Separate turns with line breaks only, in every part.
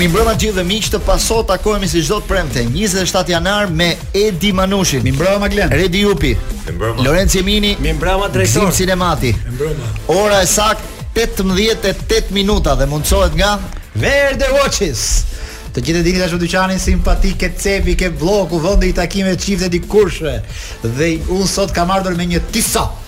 Mirëmbrëma gjithë miqtë e Pasos takohemi si çdo të premte 27 janar me Edi Manushin Mirëmbrëma Glen Redi Jupi Mirëmbrëma Lorenc Jemini Mirëmbrëma Drejtor Gëzim Sinemati Mirëmbrëma Ora e saktë 18.8 minuta dhe mundësohet nga
Verde Watches Të gjithë e dini tashmë dyqanin simpatik ke cepi ke blloku vend i takimeve të çifteve të dikurshme dhe unë sot kam ardhur me një tisa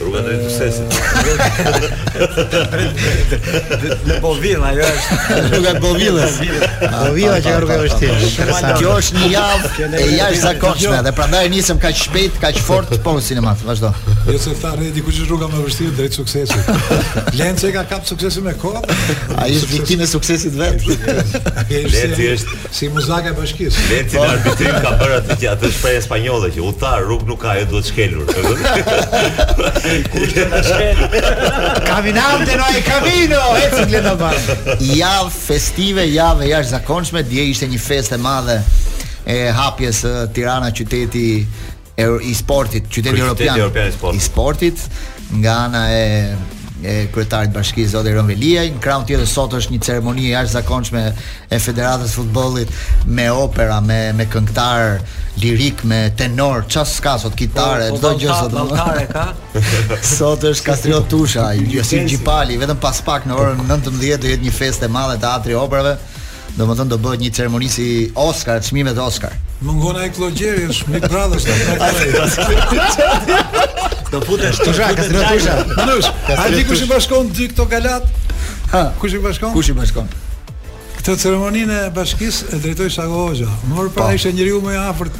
Rruga
drejt suksesit.
Në Bovilla, ajo është.
Rruga e Bovillës.
Bovilla që rruga e vështirë.
Kjo është një javë e jashtëzakonshme dhe prandaj nisëm kaq shpejt, kaq fort po në sinema. Vazhdo.
Jo se tha Redi kush është rruga më e vështirë drejt suksesit. Lenci ka kap suksesin me kohë.
Ai është viktimë e suksesit vet.
Lenci është
Si muzaka e bashkisë.
Lenci në arbitrim ka bërë atë që atë shprehje spanjolle që udhëtar rrugë nuk ka, ajo duhet shkelur.
Caminante no hay camino, ecim le të marrë.
Javë festive, javë e jashtëzakonshme, dje ishte një festë e madhe e hapjes së Tirana qyteti Euro, i sportit, qyteti europian,
europian i, sportit.
i sportit nga ana e e kryetarit të bashkisë Zoti Erion Veliaj. Në krahun tjetër sot është një ceremoni e jashtëzakonshme e Federatës së Futbollit me opera, me me këngëtarë lirikë, me tenorë, çfarë s'ka sot kitarë,
po, po,
çdo gjë sot.
Valltarë ka.
sot është Kastriot Tusha, Josif Gjipali, vetëm pas pak në orën 19 do jetë një festë e madhe te teatri i operas. Domethënë do bëhet një ceremoni si Oscar, çmimet e Oscar.
Mungon ai Kllogjeri, është Big Brother.
Do futesh
Tusha, ka Tusha.
Manush, a di kush i bashkon dy këto galat?
Ha,
kush i bashkon?
Kush i bashkon?
Këtë ceremoninë e bashkisë e drejtoi Shago Hoxha. Më parë po. ishte njeriu më i afërt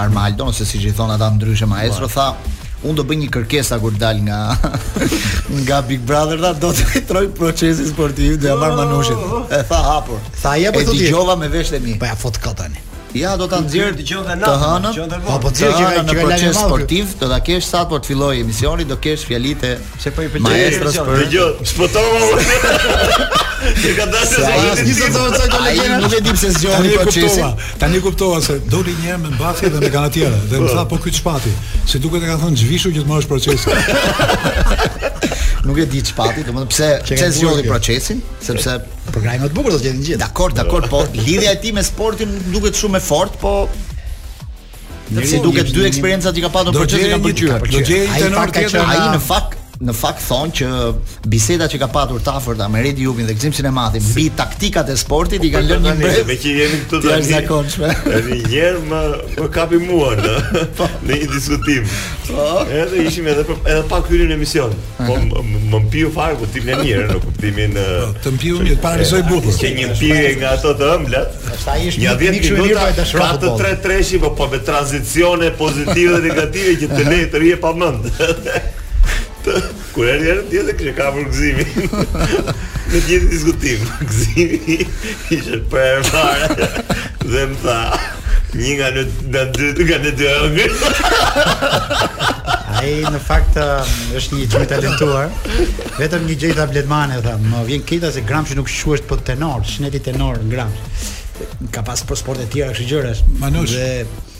Armaldo ose siç i thonë ata ndryshe maestro po. tha Unë do bëj një kërkesë kur dal nga nga Big Brother tha do të drejtoj procesin sportiv do ia marr Manushin. Oh, oh, oh. E tha hapur.
Tha ja po thotë.
Dëgjova me veshët e mi.
Po ia fut kot tani.
Ja do ta nxjerr
dëgjon dhe natën. Të hënën.
Po po ti që ke ke
proces sportiv, do ta kesh sapo të fillojë emisioni, do kesh fjalitë
Se po i pëlqen.
Maestro,
dëgjoj, shpëtova. Ti ka dashur
të
zgjidhësh
një zonë të çdo gjë. Nuk e di pse
zgjodhi
procesin.
Tani kuptova se doli një herë me mbathje dhe me kanatiere dhe thashë po ky ç'pati, si duket i kanë thënë zhvishu që të marrësh procesin.
Nuk e di ç'pati, domethënë pse pse zgjodhi procesin, sepse
programi më të bukur do të zgjedhin të gjithë.
Dakor, dakor, po lidhja e tij me sportin duket shumë e fortë, po
Njëri
si duket dy eksperiencat që ka patur në proces
i
kanë pëlqyer.
Do gjejë një tenor tjetër.
Ai në fakt në fakt thonë që bisedat që ka patur të afërta me Redi Jupin dhe Gëzim Sinematin mbi taktikat e sportit i kanë lënë mbresë.
Meqë jemi këtu
tani. E jashtëzakonshme.
Edhe një herë më më kapi mua në po. në një diskutim. Po. Edhe ishim edhe edhe pa hyrë në emision. Po më mpiu fare në kuptimin e mirë në kuptimin e po,
të mpiu mirë paralizoi bukur.
Ke një pirje nga ato të ëmblat.
Është ai është
një
vit i mirë pa dashur.
Ka të
tre
treshi po po me tranzicione pozitive dhe negative që të lejë të rrije pa mend. Kur erdhi atë ditë që ka për Gëzimin Në gjithë diskutim Gëzimi ishte për e Dhe më tha, një nga në nga dy nga në dy ëngër.
Ai në fakt është një njeri i talentuar. Vetëm një gjë i tha Bledi Mane, tha, më vjen keq se Gramshi nuk quhet po tenor, shneti tenor Gramshi. Ka pas për sporte të tjera kështu gjëra.
Manush.
Dhe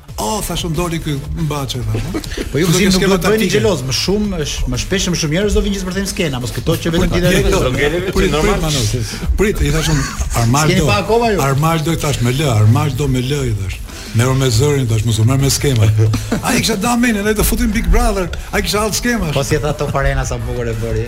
Oh, thashë më doli ky mbaçe thash.
Po, po ju gjeni nuk do të bëni xheloz, më shumë është më shpesh më shumë njerëz do vinë gjithë për të thënë skena, mos kujto që vetëm ti dhe
do të ngelen vetë
normal. Prit, i thashë
Armando. Armando tash me lë, Armando më lër i thash. Me me zërin tash mos u merr me skema. A e kisha ndër mend, në do futem Big Brother. Ai kisha all skema.
Po si e tha to Farena sa bukur e bëri.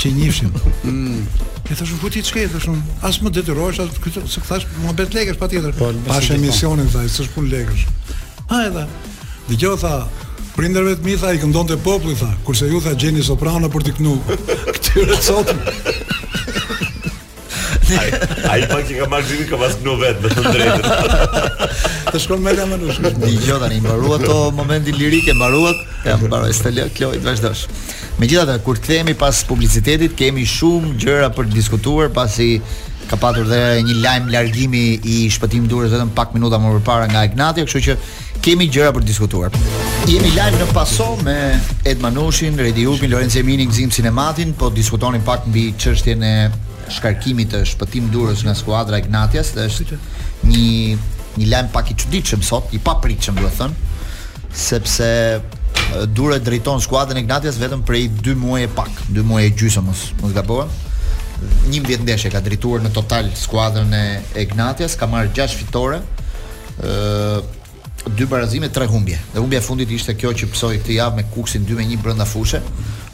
Që njifshin. Mm. E thësh më futi çka e thësh unë. As më detyrohesh as këtë se thash më bëhet lekësh patjetër.
Po, pa
emisionin thaj, s'është punë lekësh. Ha edhe. Dëgjoj tha, prindërve të mi tha i këndonte populli tha, kurse ju tha gjeni soprano për t'i knu. Këtyre sot.
Ai ai pak që ka marrë gjimin ka pas në vet me të drejtën.
Të shkon me lëmën ush.
Ti jo tani mbaroi ky momenti lirik e mbarua. Ja mbaroj Stella Kloj të vazhdosh. Megjithatë kur të kthehemi pas publicitetit kemi shumë gjëra për të diskutuar pasi ka patur dhe një lajm largimi i Shpëtim Duros vetëm pak minuta më përpara nga Egnatia, kështu që Kemi gjëra për të diskutuar. Jemi live në Paso me Edi Manushin, Redi Jupin, Lorenzo Eminin, Gëzim Sinematin, po diskutonim pak mbi çështjen e shkarkimit të Shpëtim Duros nga skuadra e Egnatias, dhe është një një lajm pak i çuditshëm sot, i papritshëm duhet thënë, sepse Duro drejton skuadrën e Egnatias vetëm prej 2 muaj e pak, 2 muaj e gjysmë mos mos gabova. 11 ndeshje ka drejtuar në total skuadrën e, e Egnatias, ka marrë 6 fitore, ë dy barazime, tre humbje. Dhe humbja e fundit ishte kjo që pësoi këtë javë me Kukësin 2 me 1 brenda fushe.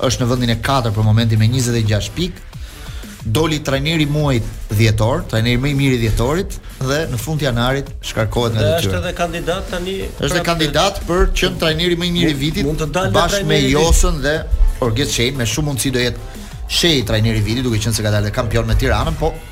Është në vendin e 4 për momentin me 26 pikë. Doli trajneri i muajit dhjetor, trajneri më i mirë i dhjetorit dhe në fund të janarit shkarkohet nga
detyra. Është edhe kandidat tani.
Është edhe kandidat për të qenë trajneri më i mirë i vitit.
Mund të dalë
bashkë me Josën dhe Orges Shehin, me shumë mundësi do jetë Shehi trajneri i vitit, duke qenë se ka dalë kampion me Tiranën, po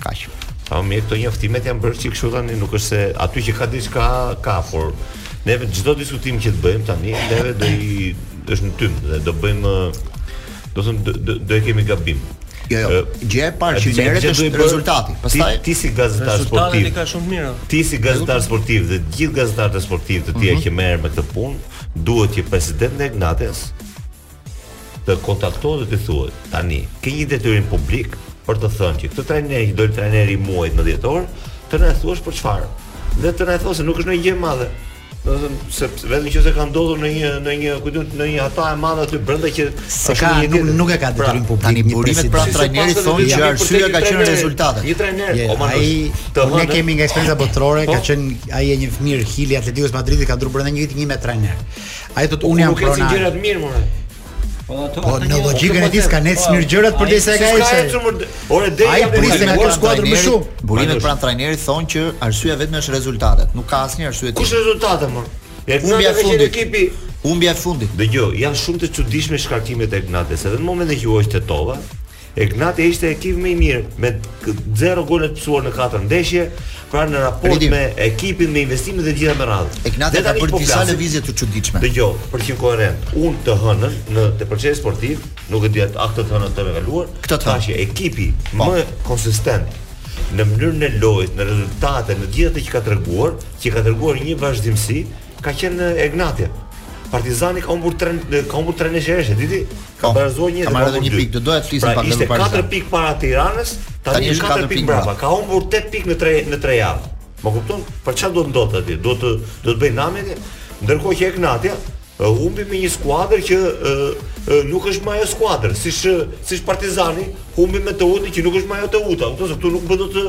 Kaq.
Po mirë, këto njoftimet janë bërë çik kështu tani, nuk është se aty që ka diçka ka, por ne çdo diskutim që të bëjmë tani, neve do jetë në tym dhe do bëjmë do të do, do, do e kemi gabim.
Jo, jo. Gjëja e parë që merret është rezultati. Pastaj
ti, ti si gazetar sportiv.
Rezultati ka shumë mirë.
Ti si gazetar sportiv dhe të gjithë gazetarët sportivë të tjerë mhm. që merren me këtë punë, duhet që presidenti i Egnatias Të kontaktohet dhe t'i thuhet, tani, ke një detyrim publik për të thënë që këtë trajner që doli trajneri i muajit në dhjetor, të na e thuash për çfarë? Dhe të na e thuash se nuk është ndonjë gjë e madhe. Do të thënë se vetëm që se ka ndodhur në një në një ku diun në një hata e madhe aty brenda që
se ka nuk,
tjetër.
nuk e ka
pra,
detyrim publik.
Tani burimet
pranë
trajnerit thonë që arsyeja ka qenë rezultatet.
Një trajner,
jo,
o Manush,
ai
të
ne kemi nga eksperienca botërore, ka
po.
qenë ai e një fëmir Hili i Atletikos Madridit ka ndërruar brenda një viti një me trajner. Ai thotë unë jam pronar.
Nuk gjërat mirë more.
Po ato
po, në logjikën e tij kanë
ecë
mirë gjërat për disa ka ecë.
Ore deri
ai priste nga këto skuadra më shumë.
Burimet pranë trajnerit thonë që arsyeja vetëm është rezultatet. Nuk ka asnjë arsye tjetër.
Kush rezultate më?
Humbja e fundit
ekipi.
Humbja e fundit.
Dëgjo, janë shumë të çuditshme shkarkimet e Egnatias. Edhe në momentin që u hoq Tetova, Egnatia ishte ekipi më i mirë me 0 gole të pësuar në 4 ndeshje, pra në raport me ekipin, me investimet e të gjitha me radhë. Egnatia
ka bërë
po
disa lëvizje të çuditshme.
Dëgjo, për të qenë koherent, unë të hënën në te Procesi Sportiv, nuk e di atë aktë të hënën e kaluar,
këtë të
thashë ekipi
po.
më konsistent në mënyrën e lojës, në rezultate, në gjithë atë që ka treguar, që ka treguar një vazhdimësi, ka qenë Egnatia. Partizani ka humbur tre ka humbur tre ndeshje, di ti?
Ka
barazuar një.
Ka marrë edhe një pikë, do doja të flisim
pra,
pak edhe për Partizanin.
Ishte 4 pikë para Tiranës,
tani është
4 pikë
mbrapa.
Ka humbur 8 pikë në 3 në 3 javë. Më kupton? Për çfarë do të ndodhë atje? Do të do të bëjë namin. Ndërkohë që Egnatia humbi me një skuadër që e, e, nuk është më ajo skuadër, siç siç Partizani humbi me Teutën që nuk është më ajo Teuta. Kupton se këtu nuk bëhet të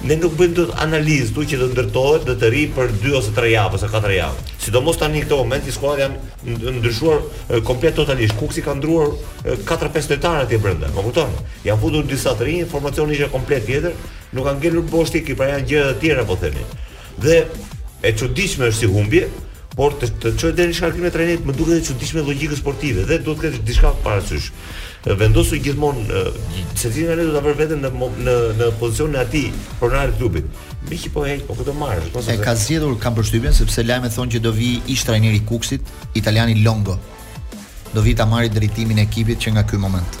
Ne nuk bëjmë dot analizë këtu që të ndërtohet dhe të rrijë për dy ose tre javë ose katër javë. Sidomos tani në këtë moment që skuadrat janë ndryshuar komplet totalisht. Kukësi ka ndërruar 4-5 lojtarë atje brenda. Më kupton? Janë futur disa të rinj, formacioni ishte komplet tjetër, nuk ka ngelur boshti, pra janë gjëra të tjera po themi. Dhe e çuditshme është si humbje, por të të çojë deri në shkarkimin e trajnerit më duket e çuditshme logjikës sportive dhe duhet të kesh diçka parasysh. Vendosu gjithmonë secili nga ne do ta vërë veten në në në pozicionin e atij pronar të klubit. Me që po hej, po këto marrësh, po
se ka zgjedhur kam përshtypjen sepse lajmet thonë që do vijë ish trajneri i Kukësit, italiani Longo. Do vijë ta marrë drejtimin e ekipit që nga ky moment.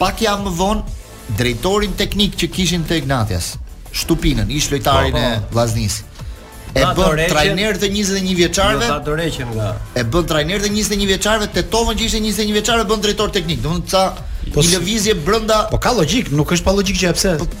Pak javë më vonë, drejtorin teknik që kishin të Egnatias, Shtupinën, ish lojtarin e Vllaznisë. E bën trajner të 21 vjeçarëve.
Ata dorëqen nga.
E bën trajner të 21 vjeçarëve, Tetovën që ishte 21 vjeçarëve bën drejtor teknik. Domethënë ca
po
një lëvizje brenda.
Po ka logjikë, nuk është pa logjikë gjë pse.
Po,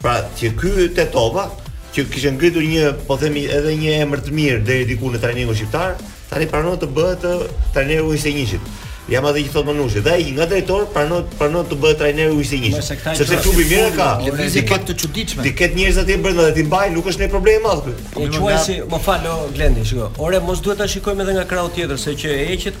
Pra, që ky Tetova, që kishte ngritur një, po themi, edhe një emër të mirë deri diku në trajningun shqiptar, tani pranon të bëhet trajner i U21-shit. Jam me atë që thotë Manushi, dhe ai nga drejtor pranon pranon të bëhet trajneri
i U21-shit.
Sepse klubi mirë e ka,
lëvizje pak të çuditshme.
T'i ketë njerëz atje brenda dhe t'i mbajë, nuk është ndonjë problem i madh ky.
Po quaj si, më fal, o Glendi, shiko. Ore, mos duhet ta shikojmë edhe nga krahu tjetër se që e heqet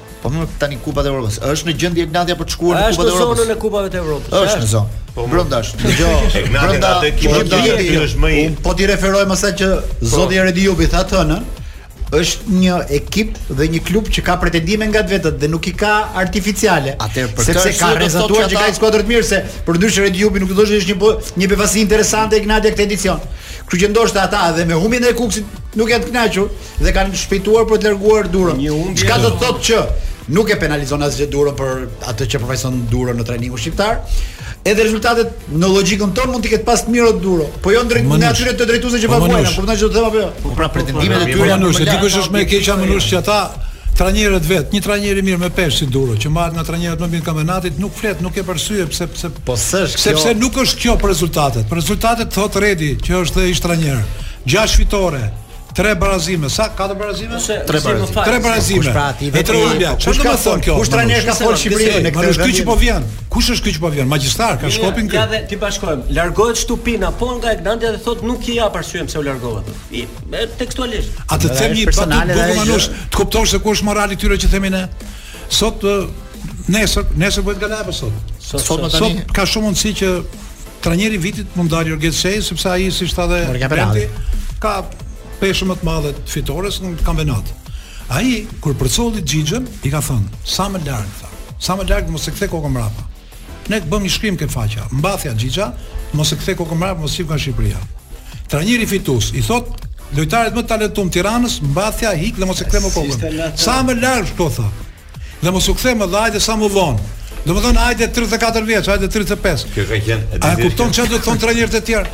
Po
mirë
tani
Kupat e Evropës.
Është në gjendje Egnatia për të shkuar në Kupat e Evropës?
Është në zonën e Kupave të Evropës.
Është në zonë.
Po
brenda është. Dgjoj. Brenda
atë kimë
të
jetë ti është më i.
Po t'i referohem asaj që po. zoti Redi Jupi tha të hënën, është një ekip dhe një klub që ka pretendime nga të vetat dhe nuk i ka artificiale.
Atëherë për
sepse ka rezultuar që ka një skuadër të mirë se përndryshe Redi Jupi nuk do të thoshte është një po, një befasi interesante Egnatia këtë edicion. Kështu që ndoshta ata edhe me humbjen e Kukësit nuk janë të kënaqur. dhe kanë shpejtuar për të larguar Duron. Çka do të thotë që nuk e penalizon asgjë Duron për atë që përfaqëson Duro në trajningun shqiptar. Edhe rezultatet në logjikën tonë mund të ketë pas të mirë Duro, po jo në
të
atyre drejtuesve që paguajnë,
po
kupton çfarë do të them apo jo?
Po pra pretendimet e tyre janë se
dikush është më e keq apo nuk është që ata trajnerët vetë, një trajner i mirë me peshë si Duro, që marr nga trajnerët më mirë të kampionatit, nuk flet, nuk jep arsye pse pse
po s'është kjo.
Sepse nuk është kjo për rezultatet. Për rezultatet thotë Redi, që është ish-trajner. 6 fitore, Tre barazime, sa katër barazime? Tre barazime. Tre barazime.
Pra ti vetë
tre
ulja.
Çfarë do të
thotë
kjo?
Kush trajner ka fol Shqipërinë në këtë?
Kush ky që po vjen? Kush është ky që po vjen? Magjistar, ka shkopin ky?
Ja dhe t'i bashkojmë. Largohet Shtubina po nga Egnatia dhe thotë nuk jap arsye pse po largohet. I tekstualisht.
A të them një
personale
bukur Manush, të kuptosh se ku është morali i tyre që themi ne? Sot nesër, nesër bëhet gala apo sot?
Sot, sot, sot,
sot ka shumë mundësi që trajneri i vitit mund dalë Orges Shehi sepse ai siç tha edhe Benti ka peshë më të madhe fitorja në kampionat. Ai kur përcolli Xhixhën i ka thënë sa më larg tha. Sa më larg mos e kthe kokën mbrapa. Ne e bëmë një shkrim ke faqja. Mbathja Xhixha, mos e kthe kokën mbrapa, mos shif nga Shqipëria. Trajneri fitues, i thotë lojtarit më të talentum të Tiranës, mbathja hik dhe mos e kthe më kokën. Sa më larg shko tha. Dhe mos u kthe më dhe hajde sa më vonë. Domethënë hajde 34 vjeç, hajde 35.
Kjo ka qenë.
A kupton çfarë do të thonë trajnerët e tjerë?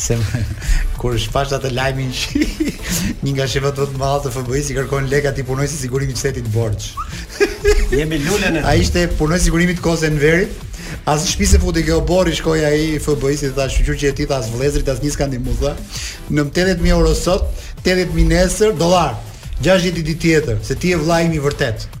Se kur pashë atë lajmin një nga shefat më të mëdhenj të FBI-s i kërkon lekë atij punonjësit të sigurimit të shtetit borxh.
Jemi lule ne.
Ai ishte punonjës i sigurimit të kohës së Enverit. As në shtëpi s'e futi ky burri, shkoi ai i FBI-s i tha shqyr që je ti, as vëllezërit asnjë s'kam ndihmu tha. Nëm 80000 euro sot, 80000 nesër dollar. 60 ditë tjetër, se ti je vëllai i vërtetë.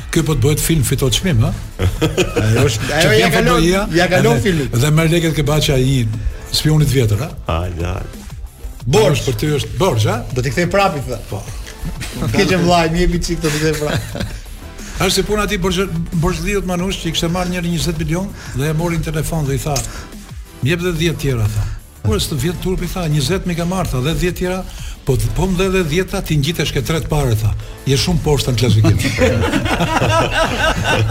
Ky po të bëhet film fiton çmim, ha?
Ajo është, ajo ja kalon, ja kalon filmin.
Dhe merr lekët ke baçi ai, spioni i vjetër, ha?
Ha, ja.
Borxh për ty është borx, ha?
Do t'i kthej prapë tha. Po. Ke që vllai, më jepi çik t'i kthej prapë.
Është si puna e atij borxhliut Manush që i kishte marrë njëri 20 milion dhe e mori në telefon dhe i tha, "Më jep edhe 10 tjera", tha. Kur s'të vjen turp i tha, 20 m'i ke marrë tha, dhe 10 tjera, po po më dhe dhe 10 tha, ti ngjitesh ke tre të parët tha. Je shumë poshtë në klasifikim.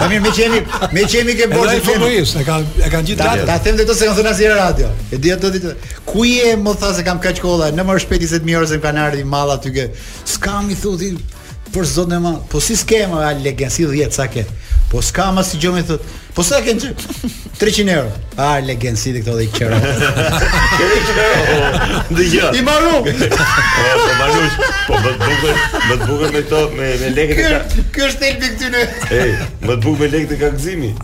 Po mirë, meqë jemi, meqë jemi ke borxhi.
Ai
po po
is, e ka e ka
ngjit
atë.
Ta them dhe të se kanë thënë asnjë radio. E di atë ditë. Ku je më tha se kam kaq kohë, nëm shpejt 20 mijë euro se më ka ardhur mall aty ke. S'kam i thotë Për zotin më, po si s'ke më as lek as 10 sa ke. Po s'ka më asgjë më thot. Po sa ke në xhep? 300 euro. Ah, legen si këto dhe qera.
Dëgjo.
I mbaru.
Po banush, po më bukur, më bukur me këto me me lekët e ka.
Ky është thelbi këtu ne.
Ej, më bukur me lekët e ka gëzimi.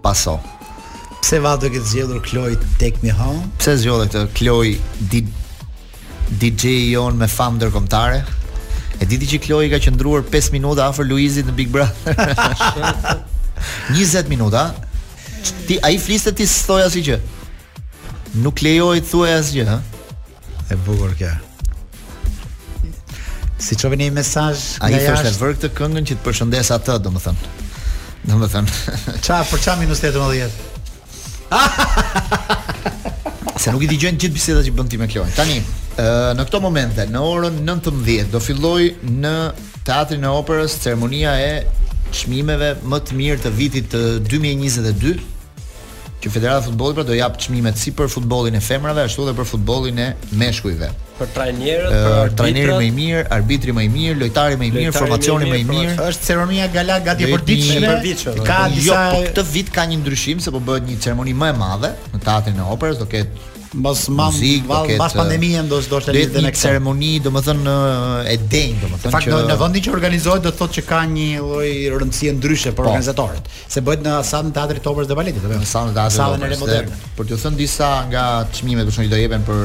Paso. Pse vallë
e ke
zgjedhur Kloj Take Me Home?
Pse zgjodhe këtë Kloj di DJ jon me famë ndërkombëtare? E di ti që Kloj ka qëndruar 5 minuta afër Luizit në Big Brother. 20 minuta. Ti ai fliste ti s'thoje asgjë. Nuk lejon të thuash asgjë, ha?
E bukur kjo. Si çove një mesazh nga jashtë?
Ai thoshte vër këtë këngën që të përshëndes atë, domethënë. Domethënë.
Ça, për ça minus 18?
Se nuk i dëgjojnë gjithë bisedat që bën ti me Kloën. Tani, në këto momente, në orën 19 do filloj në Teatrin e Operës ceremonia e çmimeve më të mirë të vitit 2022 që Federata e Futbollit pra do jap çmimet si për futbollin e femrave ashtu edhe për futbollin e meshkujve.
Për trajnerët, për arbitrat, trajneri
më i mirë, arbitri më i mirë, lojtari më i mirë, formacioni më i mirë.
Është ceremonia gala gati për ditën
e përvitshme.
Ka
jo,
disa jo,
po këtë vit ka një ndryshim se po bëhet një ceremoni më e madhe në teatrin e operës, do ketë
mbas
mbas
mbas pandemisë ndoshta do të
jetë një ceremoni domethënë e denjë domethënë që
fakt në vendin që organizohet do të thotë që ka një lloj rëndësie ndryshe për organizatorët se bëhet në sallën e Teatrit të Operës dhe Baletit, apo jo?
Në sallën e Teatrit
të
Operës.
Moderne.
Për t'ju thënë disa nga çmimet për shkak që do jepen për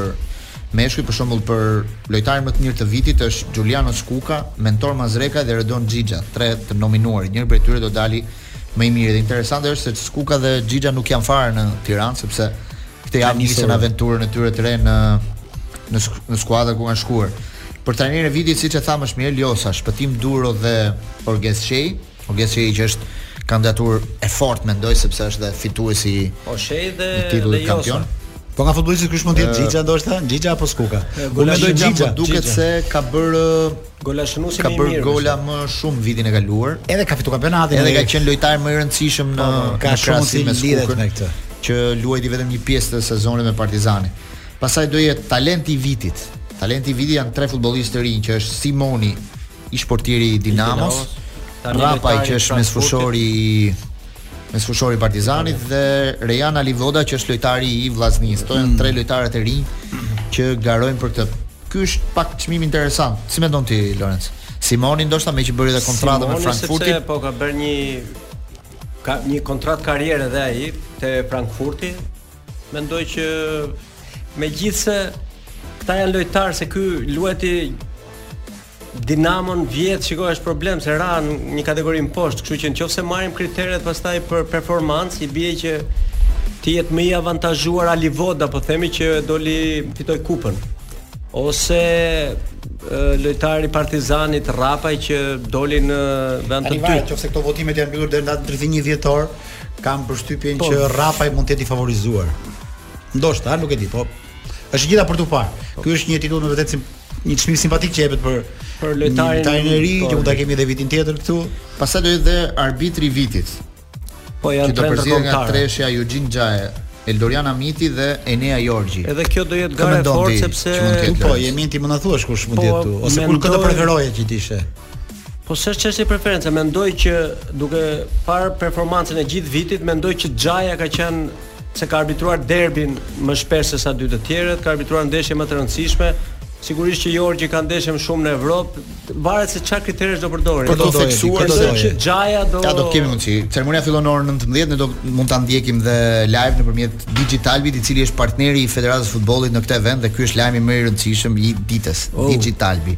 meshkuj, për shembull për lojtarin më të mirë të vitit është Xhuliano Skuka, Mentor Mazrekaj dhe Redon Xhixha, tre të nominuarit. Njëri prej tyre do dali më i miri. Dhe interesante është se Skuka dhe Xhixha nuk janë fare në Tiranë sepse këtë javë nisën aventurën e tyre të re në në në skuadrën ku kanë shkuar. Për trajnerin e vitit siç e thamë është Mirel Josa, Shpëtim Duro dhe Orges Shehi. Orgesi që është kandidaturë e fortë mendoj sepse është dhe fituesi
i po, dhe
i titullit kampion.
Po nga futbollisti kush mund të jetë Xhixha ndoshta? Xhixha apo Skuka? Unë mendoj
Xhixha, po duket se ka
bër
golashënuesi
më i mirë.
Ka bër gola më shumë vitin e kaluar.
Edhe ka fituar kampionatin.
Edhe ka qenë lojtari më i rëndësishëm në
po, po,
ka
shumë si
Skuka me
këtë.
Që luajti vetëm një pjesë të sezonit me Partizanin. Pastaj do jetë talenti i vitit. Talenti i vitit janë tre futbollistë të rinj që është Simoni, Ish-portieri i Dinamos,
Rrapaj
që është mesfushori i mesfushori i Partizanit dhe Rejan Alivoda që është lojtari i Vllaznisë.
Këto
janë mm. tre lojtarët e rinj që garojnë për këtë. Ky është pak çmim interesant. Si mendon ti Lorenc? Simoni ndoshta meqë bëri dhe kontratë me Frankfurtin.
Simoni po ka bërë një ka një kontratë karriere dhe ai te Frankfurti, Mendoj që megjithse këta janë lojtarë se ky luajti Dinamon vjet, shikoj është problem se ra në një kategori më poshtë, kështu që nëse marrim kriteret pastaj për performancë, i bie që të jetë më i avantazhuar Alivoda, apo themi që doli fitoi kupën. Ose lojtari Partizanit Rrapaj që doli në vend të dytë.
Nëse këto votimet janë mbyllur deri në 31 dhjetor, Kam përshtypjen
po.
që Rrapaj mund të jetë i favorizuar. Ndoshta, nuk e di, po është gjitha për t'u parë. Po. Ky është një titull në vërtetë një çmim simpatik që jepet për
për lojtarin
e ri,
po,
që mund ta kemi edhe vitin tjetër këtu.
Pastaj do jetë dhe arbitri i vitit.
Po janë tre
ndërkombëtarë. Nga treshja Juxhin Xhaja, Eldorjan Hamiti dhe Enea Jorgji.
Edhe kjo do jetë gara e fortë sepse
po je mik ti mund na thuash kush mund të po, jetë tu ose kush do
të
preferoje që të ishte.
Po s'është çështje preference, mendoj që duke parë performancën e gjithë vitit, mendoj që Xhaja ka qenë se ka arbitruar derbin më shpesh se sa dy të tjerët, ka arbitruar ndeshje më të rëndësishme. Sigurisht që Jorgji ka ndeshje më shumë në Evropë, varet se çfarë kriteresh do përdorin.
Për të theksuar se
që Xhaja do
Ja do të kemi mundësi. Ceremonia fillon në orën 19, ne do mund ta ndjekim dhe live nëpërmjet Digitalbit, i cili është partneri i Federatës së Futbollit në këtë event dhe ky është lajmi më i rëndësishëm i ditës,
oh.
Digitalbi.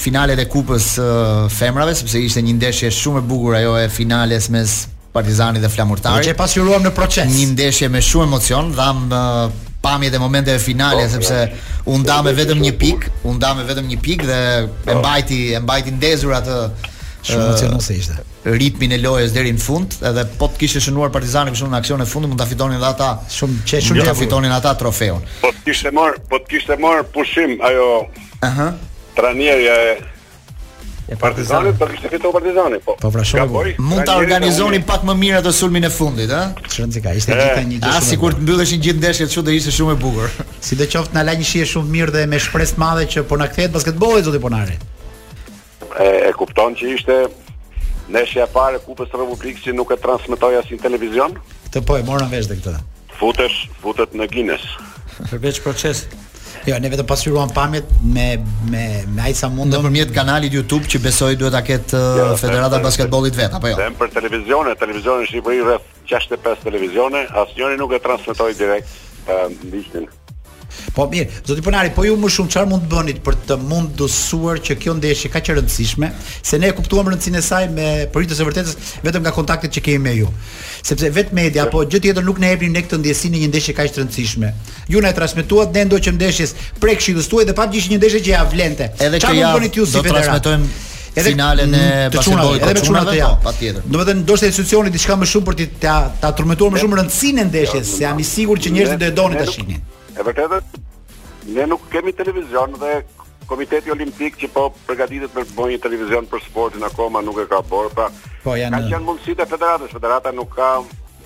finalet e Kupës së Femrave, sepse ishte një ndeshje shumë e bukur ajo e finales mes Partizanit dhe Flamurtarit.
Që e pasqyruam në proces.
Një ndeshje me shumë emocion, dhamë pamjet e momenteve finale po, sepse u nda me vetëm një pikë, u nda me vetëm një pikë dhe e po. mbajti e mbajti ndezur atë
Shumë emocionuese ishte.
Ritmin e lojës deri në fund, edhe po të kishte shënuar Partizani kështu në aksionin e fundit, mund ta fitonin edhe ata.
Shumë që shumë
ta fitonin ata trofeun.
Po të kishte marrë, po të kishte marrë pushim ajo
Aha.
Trajnerja e
e
Partizanit do kishte fituar Partizani, po.
Po pra shumë.
Mund ta organizonin pak më mirë atë sulmin e fundit, ë?
Çrënci ka, ishte gjithë një gjë. Ah,
sikur të mbylleshin gjithë ndeshjet, kshu do ishte shumë e bukur.
Sidoqoftë na la një shije shumë mirë dhe me shpresë të madhe që po na kthehet basketbolli zoti Ponari.
E, e kupton që ishte ndeshja e parë e Kupës së Republikës që nuk e transmetoi asnjë televizion?
Këta po e morën vesh dhe këtë.
Futesh, futet në Guinness.
Përveç procesit.
Jo, ne vetëm pasqyruam pamjet me me me ai sa mundëm
nëpërmjet kanalit YouTube që besoj duhet ta ketë
jo,
uh, Federata e Basketbollit vetë, apo jo?
Them për televizione, televizione në Shqipëri rreth gjashtëdhjetë e pesë televizione, asnjëri nuk e transmetoi direkt ndeshjen.
Po mirë, zoti Ponari, po ju më shumë çfarë mund të bënit për të mundësuar që kjo ndeshje kaq e rëndësishme, se ne e kuptuam rëndësinë e saj për hir të së vërtetës vetëm nga kontaktet që kemi me ju. Sepse vetë media apo gjë tjetër nuk na jepte ne këtë ndjesi në një ndeshje kaq të rëndësishme. Ju na e transmetuat ne ndo që ndeshjes prej shikuesve tuaj dhe pam që ishte një ndeshje që ja vlente. Çfarë mund bëni ju si federat.
Do transmetojmë
edhe
finalen e basketbollit
edhe me çunat
e
ja.
Po, patjetër.
Domethënë ndoshta institucioni diçka më shumë për të ta ta transmetuar më shumë rëndësinë e ndeshjes, se jam i sigurt që njerëzit do e donin ta shihnin.
E vërtetë. Ne nuk kemi televizion dhe Komiteti Olimpik që po përgatitet për të bërë një televizion për sportin akoma nuk e ka bërë, pra.
Po janë.
Kanë qenë mundësitë e federatës, federata nuk ka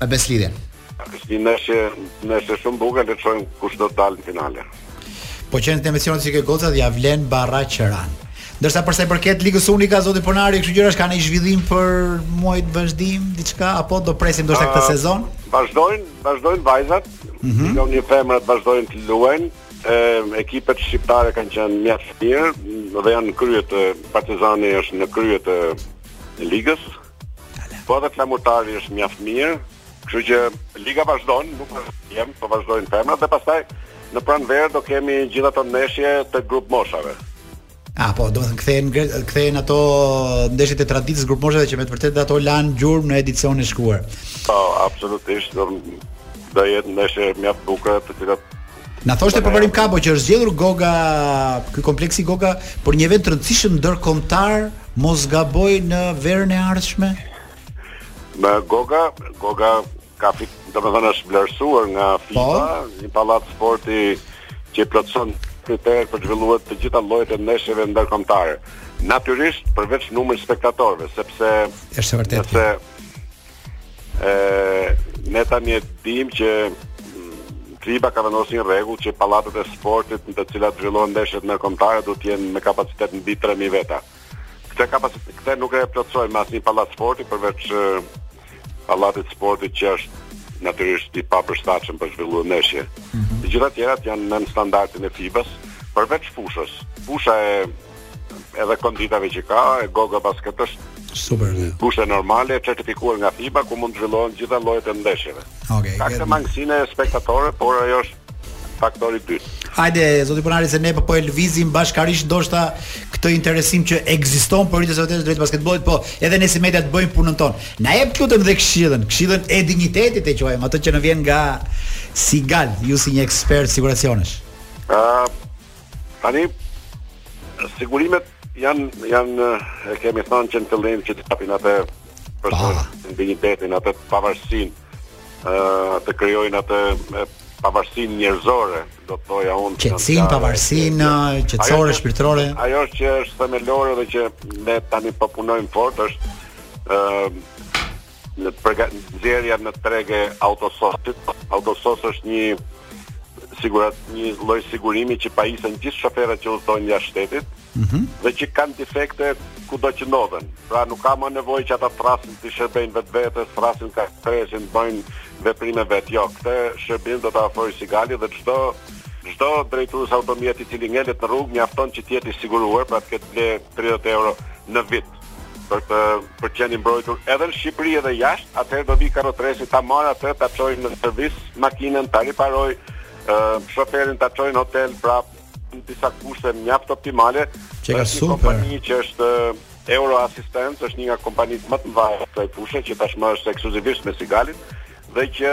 Me Besëlidhjen.
Është një ndeshje, ndeshje shumë bukur, le të shohim kush do të dalë në finale.
Po qenë emocionet si te gocat, ja vlen barra qiranë. Ndërsa përsa i përket Ligës Unike, Zoti Ponari, kështu gjërat ka një zhvillim për muajt në vazhdim, diçka, apo do presim ndoshta këtë sezon?
Vazhdojnë, vazhdojnë vajzat,
mm
-hmm. jo një femrat vazhdojnë të luajnë, ekipet shqiptare kanë qenë mjaft mirë dhe janë në krye të Partizani është në krye të ligës. Po edhe Flamurtari është mjaft mirë, kështu që liga vazhdon, nuk është jem, po vazhdojnë femrat dhe pastaj në pranverë do kemi gjithë ato ndeshje të grupmoshave.
A po, do të thotë kthehen kthehen ato ndeshjet e traditës grupmoshave që me të vërtetë ato lanë gjurmë në edicionin e shkuar.
Po, absolutisht, do do jetë ndeshje mjaft të bukura të cilat
Na thoshte Përparim Kabo që është zgjedhur Goga, ky kompleksi Goga për një event të rëndësishëm ndërkombëtar, mos gaboj në verën e ardhshme.
Më Goga, Goga ka fit, domethënë është vlerësuar nga FIBA, po? një pallat sporti që plotëson kriteret për të zhvilluar të gjitha llojet e ndeshjeve ndërkombëtare. Natyrisht përveç numrit spektatorëve, sepse
është vërtet.
Nëse Ëh, ne tani e dimë që FIBA ka vendosur një rregull që pallatet e sportit në të cilat zhvillohen ndeshjet ndërkombëtare duhet të jenë me kapacitet mbi 3000 veta. Këtë kapacitet këtë nuk e plotësojmë me asnjë pallat sporti përveç pallatit sportit që është natyrisht i papërshtatshëm për zhvilluar ndeshje. Mhm. Të gjitha tjerat janë nën standardin e FIBA-s, përveç fushës. Fusha e edhe konditave që ka, e Goga Basket është
super
mirë. Fusha normale e certifikuar nga FIBA ku mund të zhvillohen gjitha llojet e ndeshjeve.
Okej.
Okay, ka këtë mangësinë e spektatorëve, por ajo është faktori i dytë.
Hajde, zoti Ponari se ne po po e lëvizim bashkarisht ndoshta këtë interesim që ekziston po rritet në të vërtetë drejt basketbollit, po edhe ne si media të bëjmë punën tonë. Na jep lutem dhe këshillën, këshillën e dinjitetit e quajmë, atë që na vjen nga Sigal, ju si një ekspert siguracionesh.
Ëh, Tani sigurimet janë janë e kemi thënë që në fillim që të japin atë për dinjitetin, atë pavarësinë, ë të krijojnë atë pavarësinë njerëzore, do të thoja unë.
Qetësinë, pavarësinë, qetësore, shpirtërore.
Ajo është që është themelore dhe që ne tani po punojmë fort është ë Në përga... nxjerrja në treg e Autososit. Autosos është një sigura... një lloj sigurimi që pajisen gjithë shoferët që udhëtojnë jashtë shtetit mm -hmm. dhe që kanë defekte kudo që ndodhen. Pra nuk ka më nevojë që ata të thrasin t'i shërbejnë vetvetes, thrasin karrotrecin, bëjnë veprime vetë. Jo, këtë shërbim do ta ofrojë Sigali dhe çdo çdo drejtues automjeti i cili ngelet në rrugë mjafton që të jetë i siguruar, pra të ketë blerë 30 euro në vit. për të për të qenë i mbrojtur edhe në Shqipëri edhe jashtë, atëherë do vijë karrotreci ta marrë atë, ta çojë në servis makinën, ta riparojë, ë uh, shoferin ta çojë në hotel pra në disa kushte mjaft optimale.
Që ka super.
Kompani që është Euro Assistance, është një nga kompanitë më të mëdha të kësaj fushe që tashmë është ekskluzivisht me Sigalin dhe që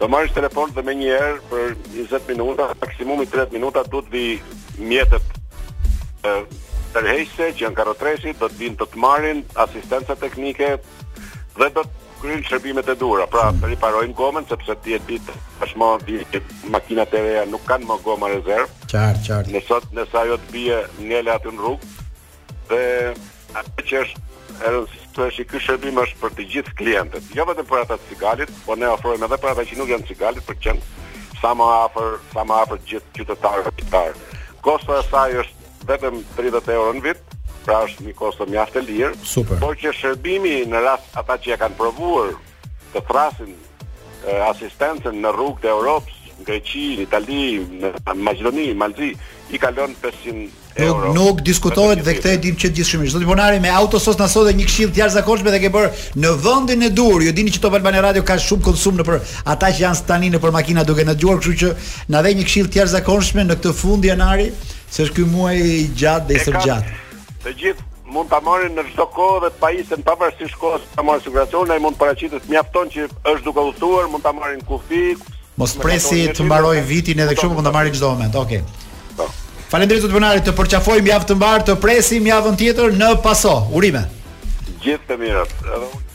Do
marrësh telefon dhe menjëherë për 20 minuta, maksimumi 30 minuta duhet të vijnë mjetet tërheqëse që janë karrotrecët, do të vinë të të marrin asistenca teknike dhe do të kryejnë shërbimet e duhura. Pra, mm. riparojnë gomën sepse ti e di tashmë di që makinat e reja nuk kanë më goma rezervë.
Qartë, qartë.
Nëse nëse ajo të bie ngele aty në rrugë, Dhe atë që është e rëndësishme ky shërbim është për të gjithë klientët, jo vetëm për ata të Sigalit, por ne ofrojmë edhe për ata që nuk janë Sigalit për të qenë sa më afër, sa më afër të gjithë qytetarëve qytetar. Kosto e saj është vetëm 30 euro në vit, pra është një kosto mjaft e lirë.
Super.
Por që shërbimi në rast ata që e kanë provuar të thrasin asistencën në rrugët e Europës, në Greqi, në Itali, në Maqedoni, në Mal të Zi, i kalon 500 euro.
Nuk, nuk diskutohet dhe këtë e dim të gjithë shumë mirë. Zoti Ponari me autosos na sot dhe një këshillë të jashtëzakonshme dhe e ke bërë në vendin e duhur. Ju e dini që Top Albania Radio ka shumë konsum nëpër ata që janë tani nëpër makina duke na dëgjuar, kështu që na dhe një këshillë të jashtëzakonshme në këtë fund janari, se është ky muaj i gjatë dhe i stërgjatë.
Të gjithë mund ta marrin në çdo kohë dhe të pajisen pavarësisht kohës ta marrin siguracionin, ai mund të paraqitet mjafton që është duke udhëtuar, mund ta marrin në kufi.
Mos presin të mbarojë viti edhe kështu, por mund ta marrin në çdo moment. Okej. Okay.
Po.
Faleminderit zoti Ponari, të përqafojmë javë të mbarë, të presim javën tjetër në paso. Urime.
Gjithë të mirat. Edhe unë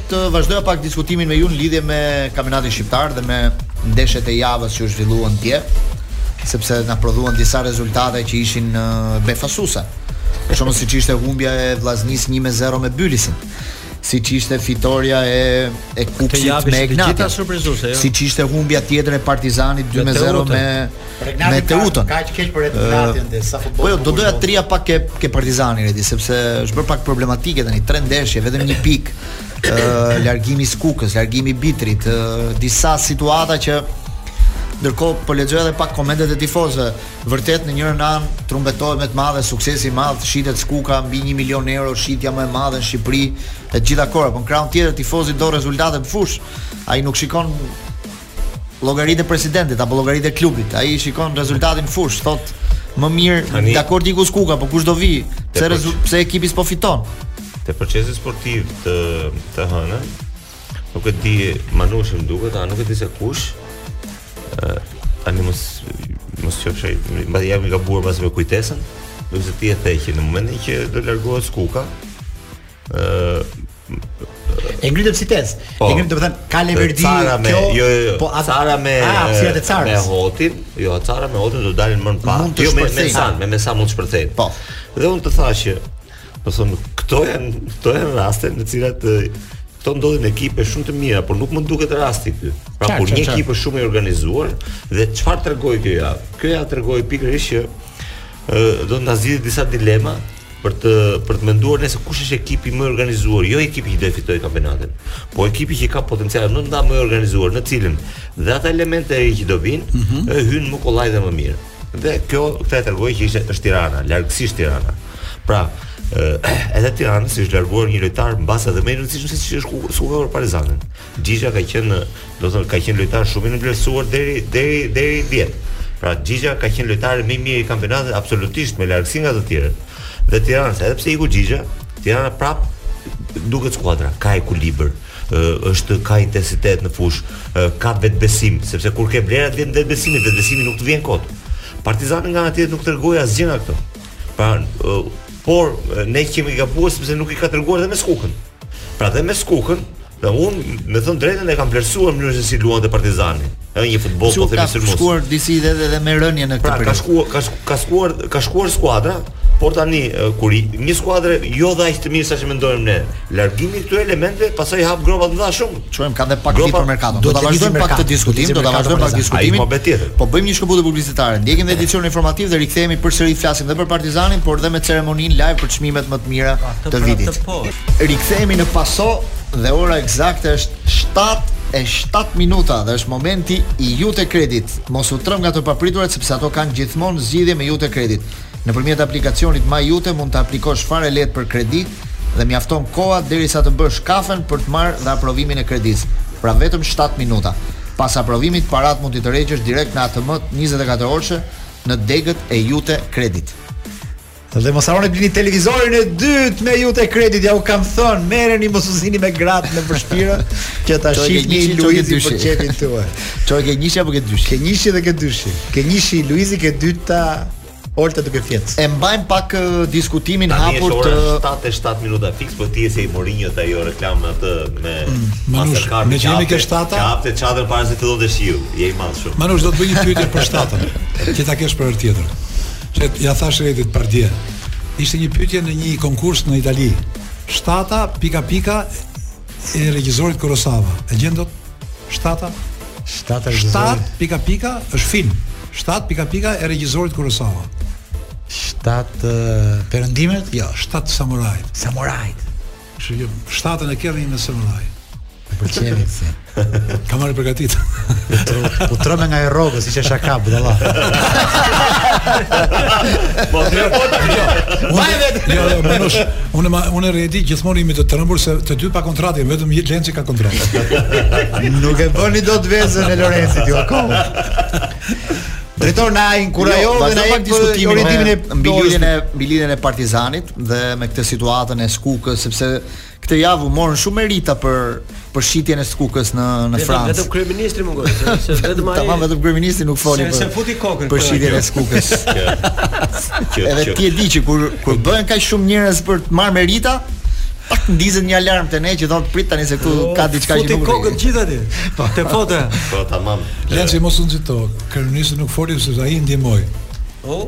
Të vazhdoja pak diskutimin me ju në lidhje me kampionatin shqiptar dhe me ndeshjet e javës që u zhvilluan dje, sepse na prodhuan disa rezultate që ishin befasuese. Për shembull siç ishte humbja e Vllaznisë 1-0 me Bylisin siç ishte fitorja e, e
Kukësit
me
Egnatian. Të gjitha surprizuese, jo?
Siç ishte humbja tjetër e Partizanit 2-0 me me Teutën.
Ka aq keq për Egnatin dhe sa futboll.
Po jo, do doja t'rrija pak ke ke Partizani Redi sepse është bër pak problematike tani, tre ndeshje, vetëm një pikë. Ë largimi i Skukës, largimi i Bitrit, ë disa situata që Ndërkohë po lexoj edhe pak komentet e tifozëve. Vërtet në njërën anë trumbetohet me të madhe suksesi i madh, shitet Skuka mbi 1 milion euro, shitja më e madhe në Shqipëri e gjitha kohërave. Po në krahun tjetër tifozi do rezultate në fushë. Ai nuk shikon llogaritë e presidentit apo llogaritë e klubit. Ai shikon rezultatin në fush, thot më mirë
Tani...
dakord iku Skuka, po kush do vi? Pse
për...
rezult, pse ekipi s'po fiton?
Te Procesi Sportiv të të hënë, nuk e di Manushi më duket, a nuk e di se kush. Uh, tani mos mos qofshë, mbase jam i gabuar pas me kujtesën, po ti e the që në momentin që do largohet Skuka,
E ngritëm si tezë.
Po.
E ngritëm, do të thënë, ka leverdi
Cara me,
kjo.
Jo, jo, jo.
Po atë
Cara me a,
ah, si atë
Cara.
Me
Hotin, jo, Cara me Hotin do të dalin më në
pah.
Jo me Mensah, me Mensah mund të shpërthejë.
Po.
Dhe unë të thashë që do thonë këto janë këto janë raste në të cilat këto ndodhin në ekipe shumë të mira, por nuk më duket rasti ky. Pra kur një ekip është shumë i organizuar dhe çfarë tregoi kjo javë? Kjo javë tregoi pikërisht që do të na zgjidhë disa dilema për të për të menduar nëse kush është ekipi më i organizuar, jo ekipi që do të fitojë kampionatin, po ekipi që ka potencial brenda më i organizuar, në të cilin dhe ata elemente që do vinë,
mm
-hmm. hyn më kollaj dhe më mirë. Dhe kjo këtë e tregoi që ishte është Tirana, largësisht Tirana. Pra, edhe Tiranës i është larguar një lojtar mbase edhe më i rëndësishëm se ç'është Skuka për Partizanin. Xhixha ka qenë, do të thoja, ka qenë lojtar shumë i nënvlerësuar deri deri deri dje. Pra Xhixha ka qenë lojtari më i mirë i kampionatit absolutisht me largësi nga të tjerët. Dhe Tirana, edhe pse iku Xhixha, Tirana prap duket skuadra, ka ekuilibër, është ka intensitet në fushë, ka vetëbesim, sepse kur ke vlera të vjen vetëbesimi, vetëbesimi nuk të vjen kot. Partizani nga ana tjetër nuk tregoi asgjë nga këto. Pra, por ne kemi gabuar sepse nuk i ka treguar edhe me Skukën. Pra dhe me Skukën, Dhe unë, me thënë të drejtën, e kam vlerësuar mënyrën se si luante Partizani. Ëh, një futboll po themi
si
mos.
Ka shkuar disi dhe edhe me rënien në këtë
pra,
periudhë.
Ka shkuar ka, ka shkuar ka shkuar skuadra, por tani kur një skuadër s'i ke dhe aq të mirë sa që mendojmë ne. Largimi këtyre elementeve pastaj hap gropa të mëdha shumë.
Shohim, ka dhe pak ditë për merkaton.
Do
ta vazhdojmë pak të diskutim,
do
ta vazhdojmë pak diskutimin.
Po patjetër.
Po bëjmë një shkëputje publicitare. Ndjekim dhe edicionin informativ dhe rikthehemi përsëri flasim dhe për Partizanin, por dhe me ceremoninë live për çmimet më të mira po,
të
vitit.
Po,
Rikthehemi në paso dhe ora eksakte është 7 e 7 minuta dhe është momenti i Jute Kredit. Mos u tremb nga të papriturat sepse ato kanë gjithmonë zgjidhje me Jute Kredit. Nëpërmjet aplikacionit My Jute mund të aplikosh fare lehtë për kredi dhe mjafton koha derisa të bësh kafen për të marrë dhe aprovimin e kredisë. Pra vetëm 7 minuta. Pas aprovimit paratë mund t'i tërheqësh direkt në ATM njëzet e katër orëshe në degët e Jute Kredit.
Dhe mos harroni blini televizorin e dytë me Jute Kredit, jua kam thënë, merreni mos u zini me gratë në shpi që ta shihni
Luizin
për qejfin tuaj.
Çoj ke njëshi apo ke dyshi?
Ke njëshi dhe ke dyshi. Ke njëshi Luizi ke dyta Olta duke fjetur.
E mbajmë pak uh, diskutimin
Tani
hapur
te
7
e 7 minuta fiks po ti se di Mourinho ta jo reklamën atë me
mm,
Manush,
me që jemi ke shtata.
Ka hapur çadër para se fillonte shiu. Je i madh shumë.
Manush do të bëj një pyetje për shtatën. Që ta kesh për herë tjetër. Që ia thashë Redit pardje. Ishte një pyetje në një konkurs në Itali. Shtata pika pika e regjisorit Kurosava. E gjen dot? Shtata?
Shtata
regjisorit. Shtatë pika pika është film. Shtatë pika pika e regjisorit Kurosava.
Shtatë uh, perëndimet?
Jo, shtatë samurajt.
Samurajt.
Kështu që shtatën e ke dhe me samuraj.
Më pëlqen këtë.
Kam marrë përgatit.
Po trembem nga e rrogë, siç është shaka, budalla.
Po të jo,
po të jo. Ma e vetë. Jo, jo, Manush. Unë, ma, unë e Redi gjithmonë jemi të trembur, se të dy pa kontratë, jo, vetëm jetë lenë që ka kontratë.
Nuk e bëni do të vezën e Lorencit, jo, akoma. Drejtor na inkurajon
jo, dhe na
jep
diskutimin
e
mbi lidhjen e mbi lidhjen e Partizanit. dhe me këtë situatën e Skukës, sepse këtë javë u morën shumë merita për për shitjen e Skukës në në Francë.
Vetëm kryeministri mungoi, se vetëm ai.
Tamam vetëm kryeministri nuk foli
për. S'e futi kokën
për shitjen e Skukës. Edhe ti e di që kur kur bëhen kaq shumë njerëz për të marrë merita, pak ndizet një alarm te ne që thonë prit tani se këtu ka diçka që nuk.
Futi kokën gjithë aty. Po. Te fotot.
Po tamam.
Lenci mos u nxito. Kryeministri nuk foli se ai ndihmoi.
Oh.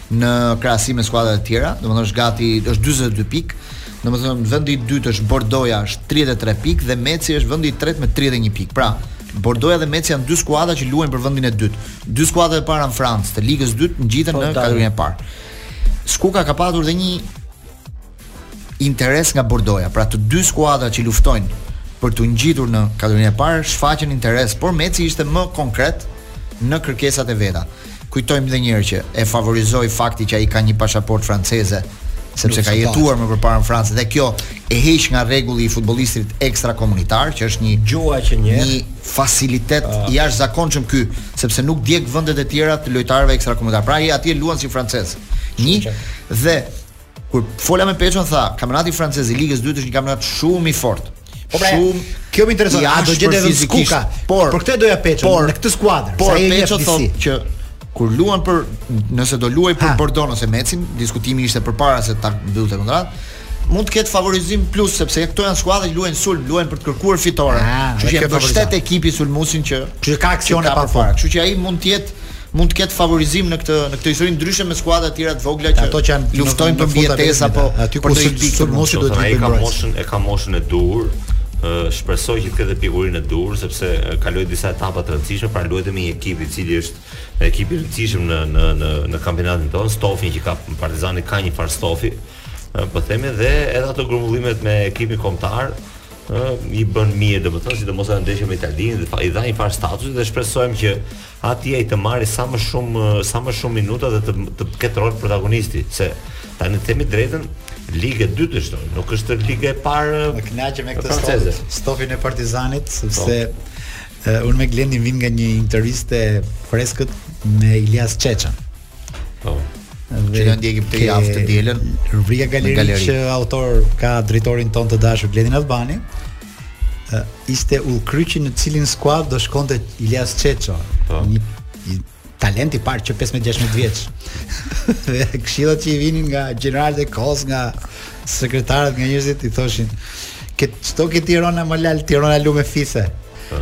në
krahasim me skuadrat e tjera, domethënë është gati është 42 pikë. Domethënë vendi i dytë është Bordoja është 33 pikë dhe Meci është vendi i tretë me 31 pikë. Pra, Bordoja dhe Meci janë dy skuadra që luajnë për vendin e dytë. Dy skuadrat e para në Francë të ligës së dytë ngjiten
po,
në kategorinë e parë. Skuka ka patur dhe një interes nga Bordoja. Pra të dy skuadrat që luftojnë për t'u ngjitur në kategorinë e parë shfaqën interes, por Meci ishte më konkret në kërkesat e veta. Kujtojmë edhe një herë që e favorizoi fakti që ai ka një pasaportë franceze, sepse ka jetuar më përpara në Francë dhe kjo e heq nga rregulli i futbollistit ekstrakomunitar, që është një
gjë që një
një facilitet uh. Ah. i jashtëzakonshëm ky, sepse nuk djeg vendet e tjera të lojtarëve ekstrakomunitar. Pra ai atje luan si francez. Një dhe Kur fola me Peçon tha, kampionati francez i Ligës së dytë është një kampionat shumë i fortë.
Po pra,
shumë
kjo më intereson. Ja, do gjetë edhe skuka.
Por
për këtë doja Peçon
po,
në këtë skuadër.
Por Peço thotë që kur luan për nëse do luaj për Bordon ose Mecin, diskutimi ishte përpara se ta mbyllte kontratë mund të ketë favorizim plus sepse këto janë skuadra që luajnë sulm, luajnë për të kërkuar fitoren.
Ah,
kështu që e mbështet ekipi sulmuesin që
që ka aksione para.
Kështu që ai mund të jetë mund të ketë favorizim në këtë në këtë histori ndryshe me skuadra të tjera të vogla që
ato që janë
luftojnë për mbijetesë apo
aty ku sulmuesi
do të jetë ka moshën e ka moshën e duhur shpresoj që të ketë pjekurinë e duhur sepse kaloi disa etapa të rëndësishme pra luajti me një ekip i cili është ekip i rëndësishëm në në në në kampionatin tonë stofi që ka Partizani ka një farë stofi po themi dhe edhe ato grumbullimet me ekipin kombëtar i bënë mirë, domethënë sidomos edhe ndeshja me Italinë dhe i dha një farë statusi dhe shpresojmë që Aty ai të marri sa më shumë sa më shumë minuta dhe të të ketë rol protagonisti, se tani të themi të drejtën, ligë e dytë është, nuk është ligë e parë.
Më kënaqem me këtë stofin, stofin e Partizanit sepse po. unë me Glendin vijmë nga një intervistë e freskët me Ilias Çeçën.
Po.
Dhe që do ta ndjekim këtë javë të dielën.
Rubrika galeri,
galeri,
që autor ka drejtorin tonë të dashur Glendin Albani. ishte udhëkryqi në cilin skuadër do shkonte Ilias Çeço. Po. Një i, talent i parë që 15-16 vjeç. dhe këshillat që i vinin nga gjeneralët e kohës, nga sekretarët, nga njerëzit i thoshin, "Ke ç'do ke Tirona ma lal, Tirona lumë fise." Po.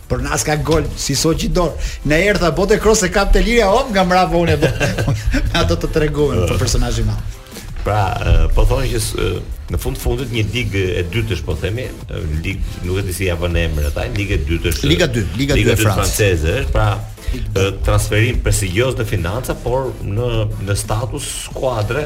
Por na s'ka gol si Soçi dor. Na erdh tha bënte kros e kapte Iliria, hop nga mbrapa unë do. Na do të tregohen për personazhin e madh.
Pra, po thonë që në fund të fundit një ligë e dytë është po themi, ligë nuk e di si ia vënë emrin ata, ligë e dytë është.
Liga 2, Liga 2 e
Francës. është, pra transferim prestigjioz në financa, por në në status skuadre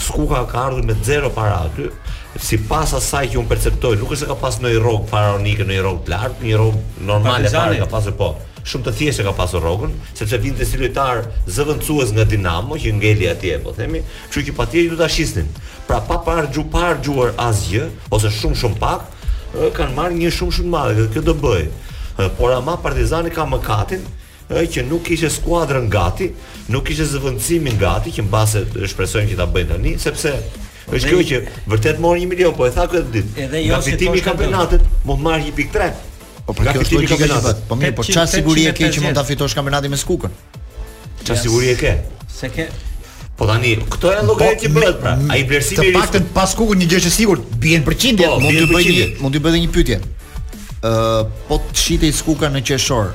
Skuka ka ardhur me zero para aty, sipas asaj që unë perceptoj, nuk është se ka pas ndonjë rrogë faraonike, ndonjë rrogë të lartë, një rrogë normale fare ka pasur po. Shumë të thjeshtë ka pasur rrogën, sepse vinte si lojtar zëvendësues nga Dinamo që ngeli atje, po themi, kështu që patjetër do ta shisnin. Pra pa pa harxhu, pa harxhuar asgjë ose shumë shumë pak, kanë marrë një shumë shumë të madhe, kjo do bëj. Por ama Partizani ka mëkatin ë që nuk kishte skuadrën gati, nuk kishte zëvendësimin gati që mbase shpresojmë që ta bëjnë tani, sepse është kjo që vërtet mori 1 milion, po e tha këtë ditë.
Edhe jo se
fitimi i kampionatit mund të marrë 1.3.
Po
pra
kjo është logjika që bëhet. Po mirë, po çfarë siguri e ke që mund ta fitosh kampionatin me Skukën?
Çfarë siguri e ke?
Se ke
Po tani, këto janë llogari që po, bëhen pra. Ai vlerësimi i riskut.
Të paktën pa Skukën një gjë e sigurt bien përqindje,
po,
mund të bëj një, mund të bëj një pyetje. Ë, uh, po të shitej Skuka në qershor,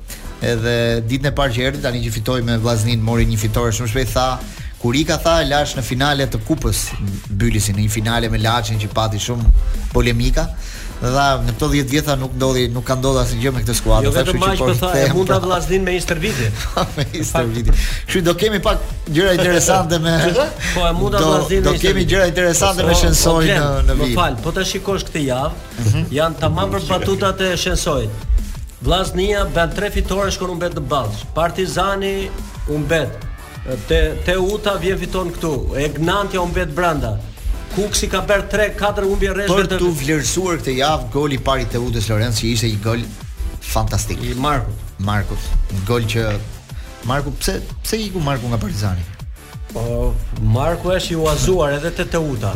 Edhe
ditën e parë që erdhi tani që fitoi me Vllaznin, mori një fitore shumë shpejt tha, kur ika tha e lashë në finale të kupës Bylisin, në një finale me Laçin që pati shumë polemika. Tha, në këto 10 vjet tha nuk ndodhi, nuk ka ndodhur asnjë gjë me këtë skuadër.
Jo vetëm aq,
po,
po tha, e munda
pra.
Vllaznin me Ister Viti.
me Ister Viti. Kështu do kemi pak gjëra interesante me
Po e munda Vllaznin.
Do kemi gjëra interesante me Shensoi në në vit.
Më fal, po ta shikosh këtë javë, mhm. janë tamam për batutat e Shensoit. Vllaznia bën tre fitore shkon humbet në Ballsh. Partizani humbet. Teuta vjen fiton këtu. Egnatia humbet brenda. Kukësi ka bërë 3-4 humbje
rresht
për
t'u vlerësuar këtë javë goli i parë i Teutës Lorenc që ishte një gol fantastik.
I Markut.
Markut, një gol që Marku pse pse iku Marku nga Partizani?
Po Marku është i huazuar edhe te Teuta.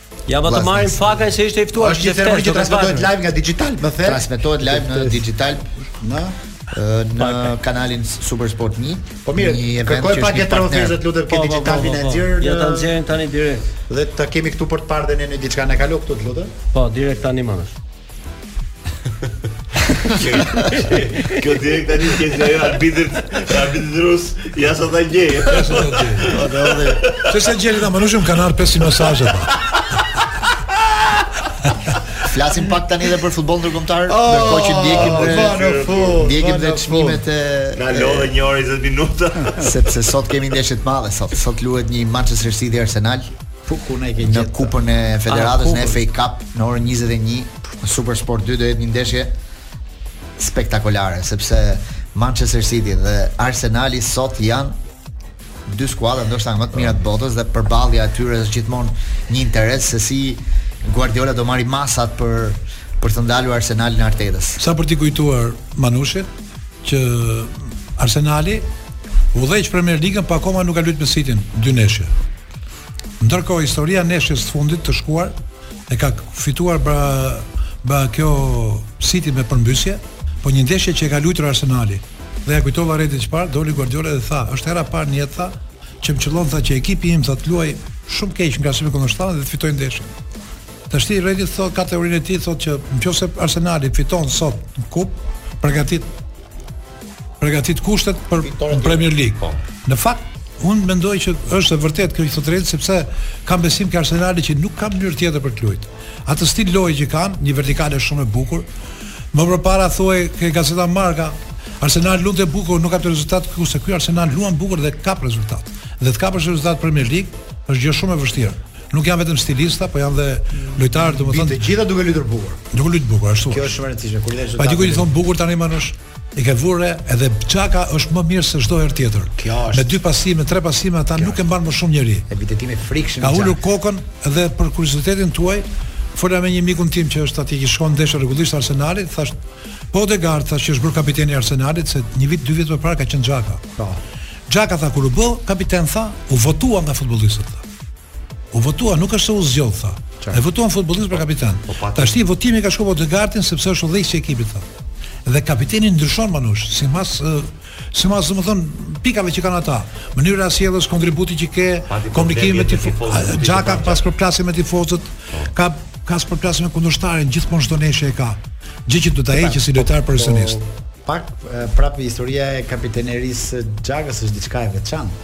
Ja më
të marrin faka se ishte i ftuar
është një ceremoni që transmetohet live nga Digitalb, më the.
Transmetohet live në Digitalb
në
në kanalin Super Sport 1.
Po mirë,
një event
kërkoj pak e
trofetë
të lutem ke
po, po, po, Digitalbin e
nxjerr.
Ja ta nxjerrim tani direkt.
Dhe ta kemi këtu për të parë dhe ne në diçka na kalo këtu të lutem.
Po, direkt tani më.
Kjo direkt tani që si ajo arbitër, arbitër rus, ja sa ta gjej.
Ç'është gjeli ta Manush më kanë ardhur pesë mesazhe.
Flasim pak tani edhe për futboll ndërkombëtar,
oh,
ndërkohë që ndjekim dhe ndjekim dhe çmimet e
na lodhën një orë 20 minuta,
sepse sot kemi ndeshje të mëdha sot. Sot luhet një Manchester City Arsenal. Në Kupën e Federatës
ah,
në FA Cup në orën 21 në Super Sport 2 do jetë një ndeshje spektakolare sepse Manchester City dhe Arsenali sot janë dy skuadra ndoshta më të mira të botës dhe përballja e tyre është gjithmonë një interes se si Guardiola do marrë masat për për të ndalur Arsenalin e Artetës.
Sa për t'i kujtuar Manushit që Arsenali udhëheq Premier Ligën po akoma nuk ka luajtur me Cityn dy ndeshje. Ndërkohë historia e ndeshjes së fundit të shkuar e ka fituar pra pra kjo City me përmbysje, po një ndeshje që e ka luajtur Arsenali. Dhe ia kujtova Redit çfarë, doli Guardiola dhe tha, është hera parë në jetë tha që më qëllon tha që ekipi im tha të luajë shumë keq nga simi kundërshtar dhe të fitojë ndeshjen. Tashti Redi thotë ka teorinë e tij thotë që nëse Arsenali fiton sot në kupë, përgatit Përgatit kushtet për Premier League.
Po.
Në fakt, unë mendoj që është e vërtetë kjo që thotë Redi sepse kam besim ke Arsenali që nuk ka mënyrë tjetër për të luajtur. Atë stil loje që kanë, një vertikale është shumë e bukur. Më përpara thuaj ke gazeta Marka, Arsenal luante bukur, nuk kapte rezultat kurse ky Arsenal luan bukur dhe kap rezultat. Dhe të kapësh rezultat Premier League është gjë shumë e vështirë. Nuk janë vetëm stilista, po janë dhe lojtarë, domethënë
të gjitha duke luajtur bukur.
Duke luajtur bukur ashtu.
Kjo është shumë e rëndësishme kur lesh.
Pa dikur i thon bukur tani më nxeh. I ke vurë edhe Xhaka është më mirë se çdo herë tjetër.
Kjo është.
Me dy pasime, tre pasime ata nuk e mban më shumë njeri.
E bitetimi frikshëm.
Ka ulur kokën dhe për kuriozitetin tuaj, fola me një mikun tim që është atje që shkon ndeshje rregullisht Arsenalit, thash po Odegard thash që është bërë kapiteni i Arsenalit se një vit dy vjet më parë ka qenë Xhaka.
Po.
Xhaka tha kur u bë kapiten tha, u votua nga futbollistët. U votua, nuk është se u zgjodh tha. E votuan futbollistët për kapiten. Po, po, Tashti votimi ka shkuar te Odegardi sepse është udhëheqës i ekipit tha. Dhe kapiteni ndryshon Manush, simas simas domethënë pikave që kanë ata, mënyra e sjelljes, kontributi që ke, komunikimi me tifozët, Xhaka pas përplasjes me tifozët, po. ka ka pas përplasje me kundërshtarin, gjithmonë çdo ndeshje e ka. Gjë që do ta heqë si lojtar po, profesionist.
Po, po prapë historia e kapitenerisë së Xhakës është diçka e veçantë.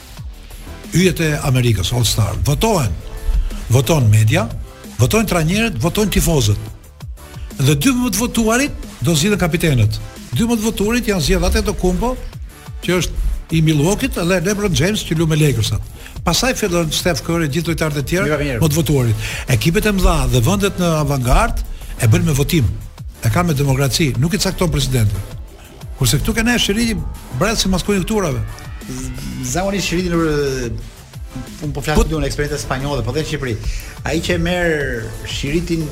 Yjet e Amerikës All Star votohen. Voton media, votojnë trajnerët, votojnë tifozët. Dhe dy më të votuarit do zgjidhen kapitenët. Dy më të votuarit janë zgjedhë Antetokounmpo, që është i Milwaukee-t dhe LeBron James që lu me Lakers-at. Pastaj fillon Steph Curry gjithë lojtarët e tjerë më të votuarit. Ekipet e mëdha dhe vendet në avangard e bëjnë me votim. E kanë me demokraci, nuk i cakton presidenti. Kurse këtu kanë shiritin brez simas kulturës këturave.
Zakoni shiriti në unë po flas për një eksperiencë spanjolle, po dhe në Shqipëri. Ai që merr shiritin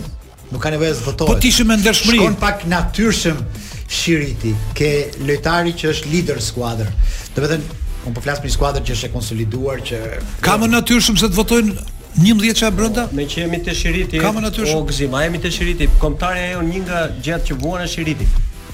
nuk ka nevojë të votojë.
Po dhe shumë ndershmëri.
Shkon pak natyrshëm shiriti ke lojtari që është lider në skuadër. Domethënë, unë po flas për një skuadër që është e konsoliduar që
ka më natyrshëm se të votojnë 11-shja brenda?
Meqë jemi te shiriti.
Ka më natyrshëm.
O Gzim, a jemi te shiriti? Kombëtarja jonë një nga gjërat që vuan është
shiriti.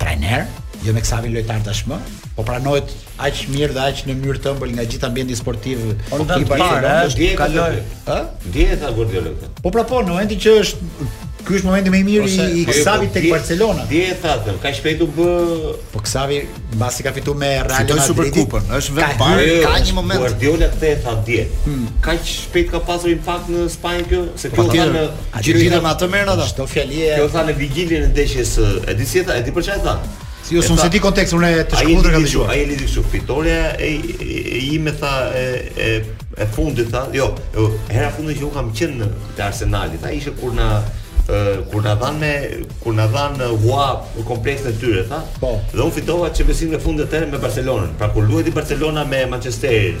trajner, jo me Xavin lojtar tashmë, po pranohet aq mirë dhe aq në mënyrë të ëmbël nga gjithë ambienti sportiv
po
i Barcelona,
është kaloi,
ë?
Dje e tha Guardiola këtë.
Po prapë, në momentin që është ky është momenti më i mirë i
po,
Xavi tek Barcelona.
Dje e tha atë, kaq shpejt u bë.
Po Xavi mbasi ka fituar me Real Madrid.
Fitoi Superkupën, është vetë
Barcelona.
Ka një moment
Guardiola këtë e tha dje.
Hmm.
Kaq Shpejt ka pasur impakt në Spanjë kjo, se kjo tha në
gjithë me atë merr ata.
Kjo fjali e
kjo tha në vigjilin e ndeshjes së e di si e tha, e di për çfarë tha?
Si jo,
unë
s'e di kontekst unë të
shkurtër kam
dëgjuar.
Ai e lidi kështu, fitorja e e ime tha e e e fundit tha, jo, hera fundit që unë kam qenë në te Arsenali, tha ishte kur na kur na dhan me kur na dhan në hua në kompleksin e tyre tha.
Po.
Dhe unë fitova Championsin në fund të tërë me Barcelonën. Pra kur luajti Barcelona me Manchesterin,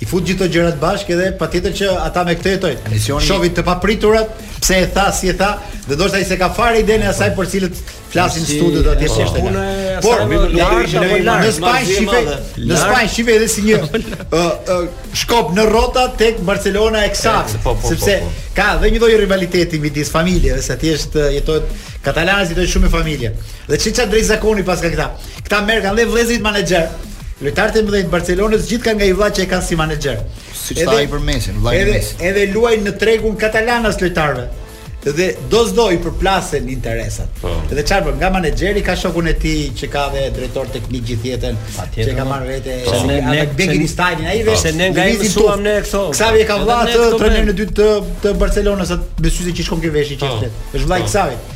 I fut gjithë këto gjërat bashkë dhe patjetër që ata me këtë jetojnë.
Emisioni
showit të papriturat, pse e tha si e tha, dhe ndoshta ai s'e ka fare idenë asaj për cilën flasin
si, studiot
atje
si është.
Por në Spanjë
shihe,
në Spanjë shihe edhe si një shkop në rrota tek Barcelona e Xavi,
po, po, po,
sepse ka dhe një lloj rivaliteti midis familjeve, se atje është jetohet katalanët jetojnë shumë me familje. Dhe çiçë drejt zakoni paska këta. Këta marr kanë dhe vëllezërit menaxher. Lojtarët e mëdhenj të Barcelonës gjithë kanë nga një vëlla që e kanë si menaxher.
Siç tha ai për Messin, vëllai i Messi.
Edhe edhe luajnë në tregun katalanas lojtarëve. Dhe do s'do, i përplasen interesat.
Po.
Dhe çfarë bën? Nga menaxheri ka shokun e tij që ka dhe drejtor teknik gjithë jetën, që ka marrë me vete
po. ne ne
Begiristain, ai vetë.
Se ne nga i mësuam ne këto.
Xavi ka
vëllanë
trajnerin e dytë të të Barcelonës atë me syze që shkon te veshi që
është.
Po. Është vëllai i
po.
Xavit.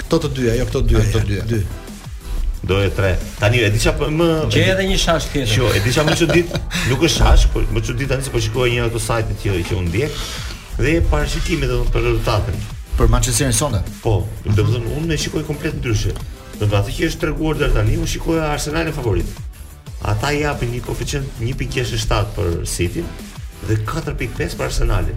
Këto të dyja, jo këto dy.
Këto dy.
Dy.
Do e tre. Tani e di çfarë po- më
Gjej edhe një shash tjetër.
Jo, e di çfarë më çudit, nuk është shash, por më çudit tani se po shikoj nja ato sajte të tjera që unë ndjek dhe parashikimi do për rezultatin.
Për Manchester United.
Po, domethënë unë e shikoj komplet ndryshe. Me atë që është treguar deri tani, unë shikoj Arsenalin favorit. Ata japin një koeficient 1.67 për City dhe 4.5 për Arsenalin.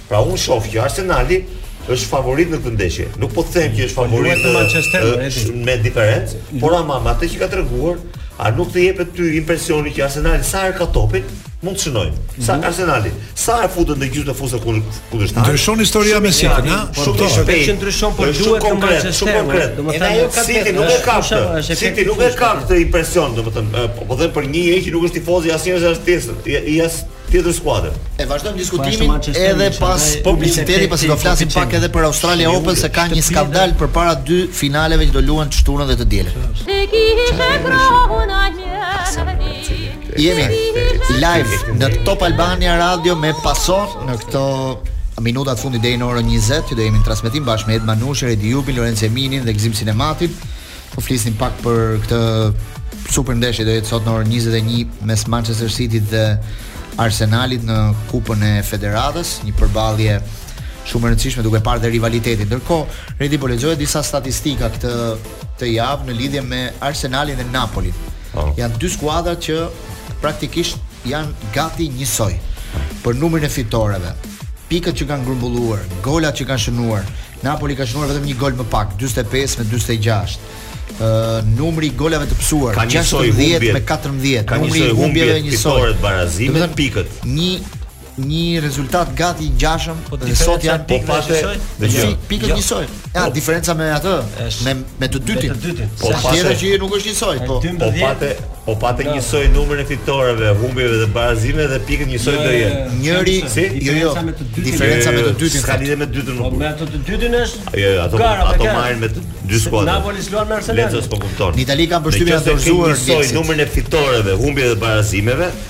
Pra unë shoh që Arsenali është favorit në këtë ndeshje. Nuk po të them që është po
favorit në Manchester
me diferencë, por ama me atë që ka treguar, a nuk të jepet ty impresioni që Arsenali sa herë ka topin, mund të shënojë. Sa
mhm.
Arsenali, sa futen në gjysmë të fushës kur kur është.
Ndryshon historia me City, na? Po,
shumë
të
shpejtë
që ndryshon por duhet të
marrë
çështën.
Shumë konkret.
Domethënë
ajo ka
City nuk e ka këtë. City nuk e ka këtë impresion, domethënë, po, po them për një njeri që nuk është tifoz i asnjëri as tjetrit. I as tjetër skuadër.
E vazhdojmë
po,
diskutimin edhe pas publicitetit pasi do flasim pak edhe për Australia Open se ka një skandal përpara dy finaleve që do luhen të shtunën dhe të dielën. Jemi live në Top Albania Radio me Pasion në këto minuta të fundit deri në orën 20 që do jemi në transmetim bashkë me Ed Manushin, Redi Jupin, Lorenc Jeminin dhe Gëzim Sinematin. Po flisnim pak për këtë super ndeshje do jetë sot në orën 21 mes Manchester City dhe Arsenalit në Kupën e Federatës, një përballje shumë e rëndësishme duke parë dhe rivalitetin. Ndërkohë, Redi po lexoja disa statistika këtë javë në lidhje me Arsenalin dhe Napolin. Oh. Janë dy skuadra që praktikisht janë gati njësoj për numrin e fitoreve, pikët që kanë grumbulluar, golat që kanë shënuar, Napoli ka shënuar vetëm një gol më pak, 45 me 46. Ë uh, numri i golave të pësuar 16 me 14.
Ka
numri i humbjeve njësoj. Barazime dhe
pikët.
Një një rezultat gati i ngjashëm po
dhe
sot janë
po
pikët
dhe
jo pikë
jo.
njësoj. Ja, po, diferenca me atë me me të dytin. Po
fakti
që nuk është njësoj, po
po fakti Po pate njësoj numrin e fitoreve, humbjeve dhe barazimeve dhe pikët njësoj do jenë.
Njëri,
si?
Jo, jo.
Diferenca me të dytin.
S'ka lidhje me të dytin.
Po me atë të dytin është.
Jo, jo, ato ato marrin me dy skuadra.
Napoli luan me Arsenal.
Le që s'po kupton.
Në Itali kam përshtypjen e dorëzuar
njësoj numrin e fitoreve, humbjeve dhe barazimeve.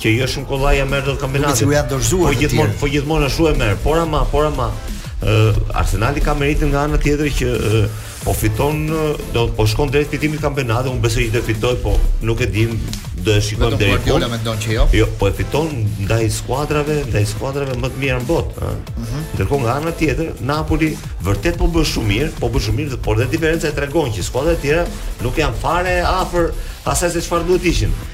Që jo
shumë kollaj ia merr dot kampionatin. Po gjithmonë, po gjithmonë ashtu e merr. Por ama, por ama, uh, Arsenali ka meritën nga ana tjetër që uh, po fiton do po shkon drejt fitimit të kampionatit, unë besoj që do fitojë, po nuk e di, do e shikojmë deri
ku.
Vetëm
mendon që jo.
Jo, po e fiton ndaj skuadrave, ndaj skuadrave më të mira në botë, ëh.
Mm -hmm.
Ndërkohë nga ana tjetër, Napoli vërtet po bën shumë mirë, po bën shumë mirë, por dhe diferenca e tregon që skuadrat e tjera nuk janë fare afër asaj se çfarë duhet
të
ishin.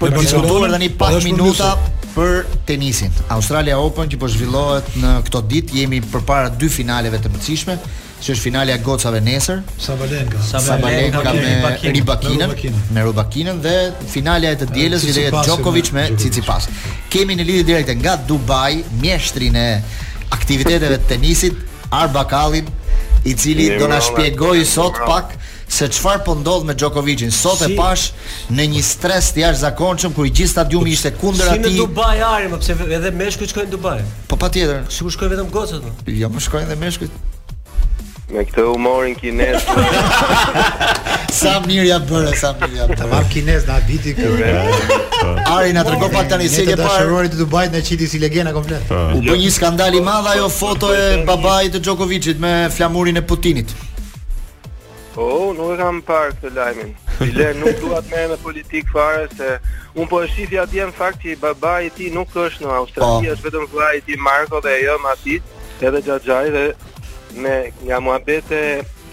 Për të diskutuar tani
po,
pak minuta për tenisin. Australia Open që po zhvillohet në këto ditë, jemi përpara dy finaleve të rëndësishme, që është finalja e gocave nesër,
Sabalenka,
Sabalenka
me Ribakinën,
me Ribakinën
dhe finalja e të dielës që
është
Djokovic
me
Tsitsipas. Kemi në lidhje direkte nga Dubai mjeshtrin e aktiviteteve të tenisit Arban Kallin, i cili do na
shpjegojë
sot pak Se çfarë po ndodh me Djokovicin, sot e pashë në një stres të jashtëzakonshëm kur i gjithë stadiumi ishte kundër tij.
Si në Dubai Ari, po pse edhe meshkujt shkojnë në Dubai.
Po patjetër.
Sikur shkojnë vetëm gocat po.
Jo, po shkojnë edhe meshkujt.
Me këtë humorin kinez.
Sa mirë ia bëre, sa mirë
ia
bëre.
Tamam kinez na vjen ky.
Ari na trego pak tani si e pe.
Dashnorët e Dubait na qiti si legena komplet. Po.
U bë një skandal i madh ajo foto e babait të Djokovicit me flamurin e Putinit.
Po, nuk e kam parë këtë lajmin. Bile nuk dua të merrem me politikë fare se un po e shihja dje në fakt që babai i tij nuk është në Australi,
po.
është vetëm vëllai i tij Marko dhe i ungji i tij, edhe xhaxhai dhe me nga muhabete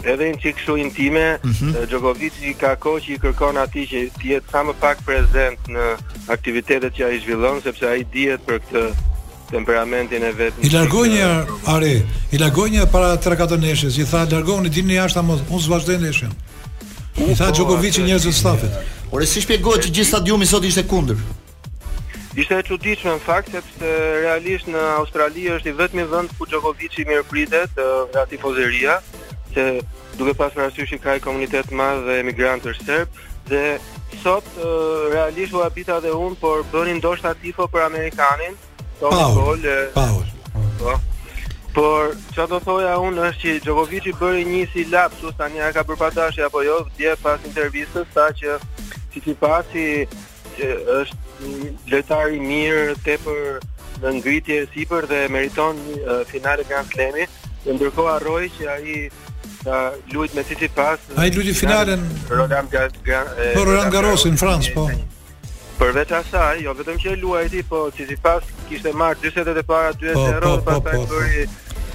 dhe një çik shumë intime,
mm
-hmm. Djokovici ka kohë që i kërkon atij që të jetë sa më pak prezent në aktivitetet që ai zhvillon sepse ai dihet për këtë temperamentin e vet.
I largoi një Ari, i largoi një para 3-4 ndeshjesh, i tha largojeni dilni jashtë apo unë s'vazhdoj ndeshjen. I tha
Djokovici
njerëzve të stafit.
Ore si shpjegohet që gjithë stadiumi sot ishte kundër?
Ishte e çuditshme në fakt sepse realisht në Australi është i vetmi vend ku Djokovici mirëpritet nga tifozeria, se duke pasur parasysh që ka komunitet të madh dhe emigrantësh serb dhe Sot realisht u habita dhe un, por bënin ndoshta tifo për amerikanin.
Paul. Paul.
Po. Por çfarë do thoja un është që Djokovici bëri një si lapsus tani a e ka bërë pa dashje apo jo, dje pas intervistës tha që Tsitsipas-i është lojtar i mirë, tepër në ngritje e sipër dhe meriton finale Grand Slam-i. Ndërkohë harroi që ai të luajt me Tsitsipas.
Ai luajti finalen
Roland Garros.
Po Roland Garros në Francë, po.
Përveç asaj, jo vetëm që luajti, po Tsitsipas kishte marrë dy setet e para 2-0
po, po, po,
pastaj
po, po,
bëri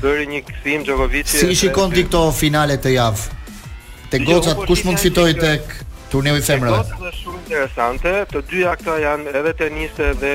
bëri një kthim Djokovic.
Si i shikon ti këto finale të javës? Te gocat
po,
kush mund të fitojë tek turneu i femrave?
Është shumë interesante. Të dyja këto janë edhe teniste dhe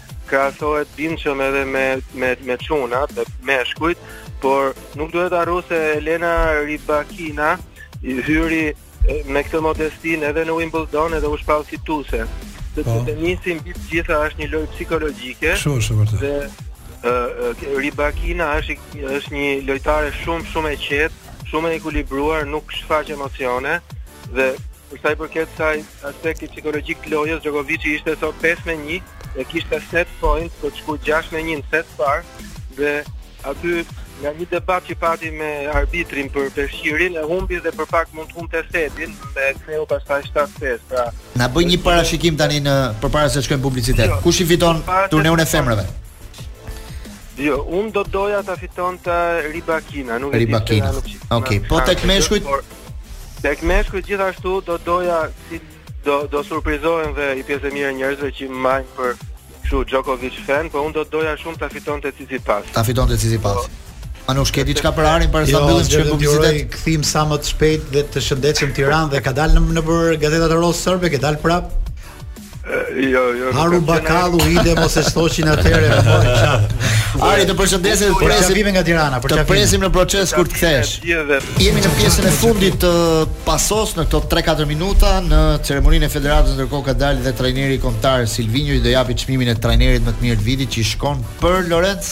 krahasohet bindshëm edhe me me me çunat, me meshkujt, por nuk duhet harru se Elena Rybakina i hyri me këtë modestinë edhe në Wimbledon edhe u shpall fituese. Sepse po. tenisi mbi të gjitha është një lojë psikologjike.
Kështu është vërtet.
Dhe uh, Rybakina është është një lojtare shumë shumë e qetë, shumë e ekuilibruar, nuk shfaq emocione dhe Për sa i përket saj aspektit psikologjik të lojës, Djokovic ishte sot 5 me 1 dhe kishte set point për të shkuar 6 me 1 në set të parë dhe aty nga një debat që pati me arbitrin për peshirin e humbi dhe për pak mund të humbte setin, e ktheu pastaj 7-5. Pra,
na bëj një parashikim tani në përpara se të shkojmë në publicitet.
Jo,
Kush i fiton turneun e femrave?
Jo, unë do doja ta fitonte Ribakina, nuk e di. Ribakina.
Okej,
okay,
po tek meshkujt.
Tek meshkujt gjithashtu do doja si do do surprizohen dhe një pjesë e mirë e njerëzve që mbajnë për kështu Djokovic fan, po unë do doja shumë ta fitonte Tsitsipas.
Ta fitonte Tsitsipas. Po, Manush, ke diçka për Arin para sa
jo,
mbyllim, shkojmë publicitet?
Jo, kthim sa më të shpejt dhe të shëndetshëm Tiranë dhe ka dalë në nëpër gazetat e Teuta Durrës serbe, ke dalë prap.
Jo, jo.
Haru Bakallu ide mos e shtoqin atëre me mori çat.
Ari të përshëndesim
të
presim,
vijmë nga Tirana, për çfarë?
Presim në proces kur të kthesh. Jemi në pjesën e fundit të pasos në këto 3-4 minuta në ceremoninë e Federatës ndërkohë ka dalë dhe trajneri i kombëtares Silvinjo do japi çmimin e trajnerit më të mirë të vitit që i shkon për Lorenc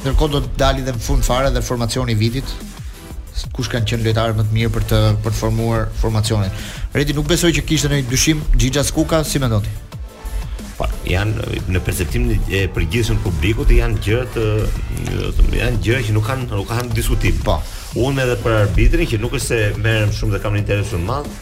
Ndërkohë do të dalin dhe në fund fare dhe formacioni i vitit, kush kanë qenë lojtarët më të mirë për të për të formuar formacionin. Redi nuk besoj që kishte ndonjë dyshim Xhixha Skuka, si mendon ti?
Po, janë në perceptimin e përgjithshëm të publikut janë gjëra të janë gjëra që nuk kanë nuk kanë diskutim.
Po.
Unë edhe për arbitrin që nuk është se merrem shumë dhe kam një interes shumë të madh,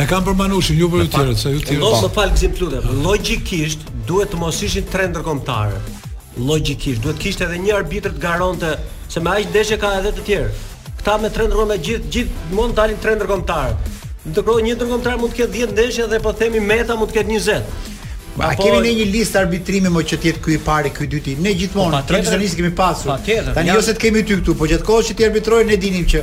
E
kam për Manushin, jo për të tjerët, se ju të
tjerët. Më fal Gëzim, të lutem. Po. Logjikisht duhet të mos ishin tre ndërkombëtarë. Logjikisht duhet kishte edhe një arbitër të garonte se me aq ndeshje ka edhe të tjerë. Këta me tre ndërkombë gjithë gjithë mund dalin tre ndërkombëtarë. Ndërkohë një ndërkombëtar mund të ketë 10 ndeshje dhe po themi Meta mund të ketë 20.
Ma
po,
kemi ne një listë arbitrimi më që të jetë ky i pari, ky i dyti. Ne gjithmonë
po,
tradicionalisht kemi pasur. Tani jo se të kemi ty këtu, po gjatë kohës që ti arbitroje ne dinim që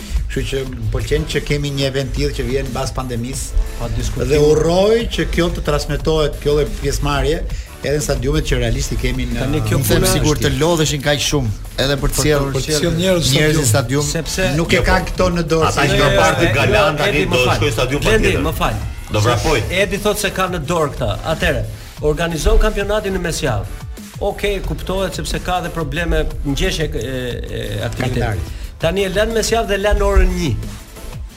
Kështu që më pëlqen që kemi një event të tillë që vjen pas pandemisë.
Pa diskutim.
Dhe uroj që kjo të transmetohet, kjo lloj pjesëmarrje edhe në stadiumet që realisht i kemi në
Tani kjo punë
sigur të lodheshin kaq shumë edhe për të sjellë
për të sjellë njerëz në stadium,
sepse
nuk e jo, kanë këto në dorë.
Ata që kanë parë galan tani do
të
shkojnë në
stadium
patjetër.
Edi, më fal.
Do vrapoj.
Edi thotë se kanë në dorë këta. Atëherë, organizon kampionatin në mesjavë. Ok, kuptohet sepse ka dhe probleme ngjeshje e, e aktivitetit. Tani e lënë mesjavë dhe lënë orën 1,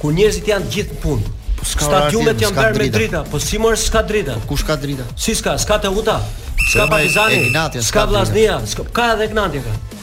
kur njerëzit janë të gjithë në punë.
Po s'ka,
stadiumet janë bërë me
drita.
Po si mor s'ka drita?
Po kush ka drita?
Si s'ka? S'ka Teuta. S'ka Partizani,
s'ka
Vllaznia, s'ka, ka edhe Egnatia ka.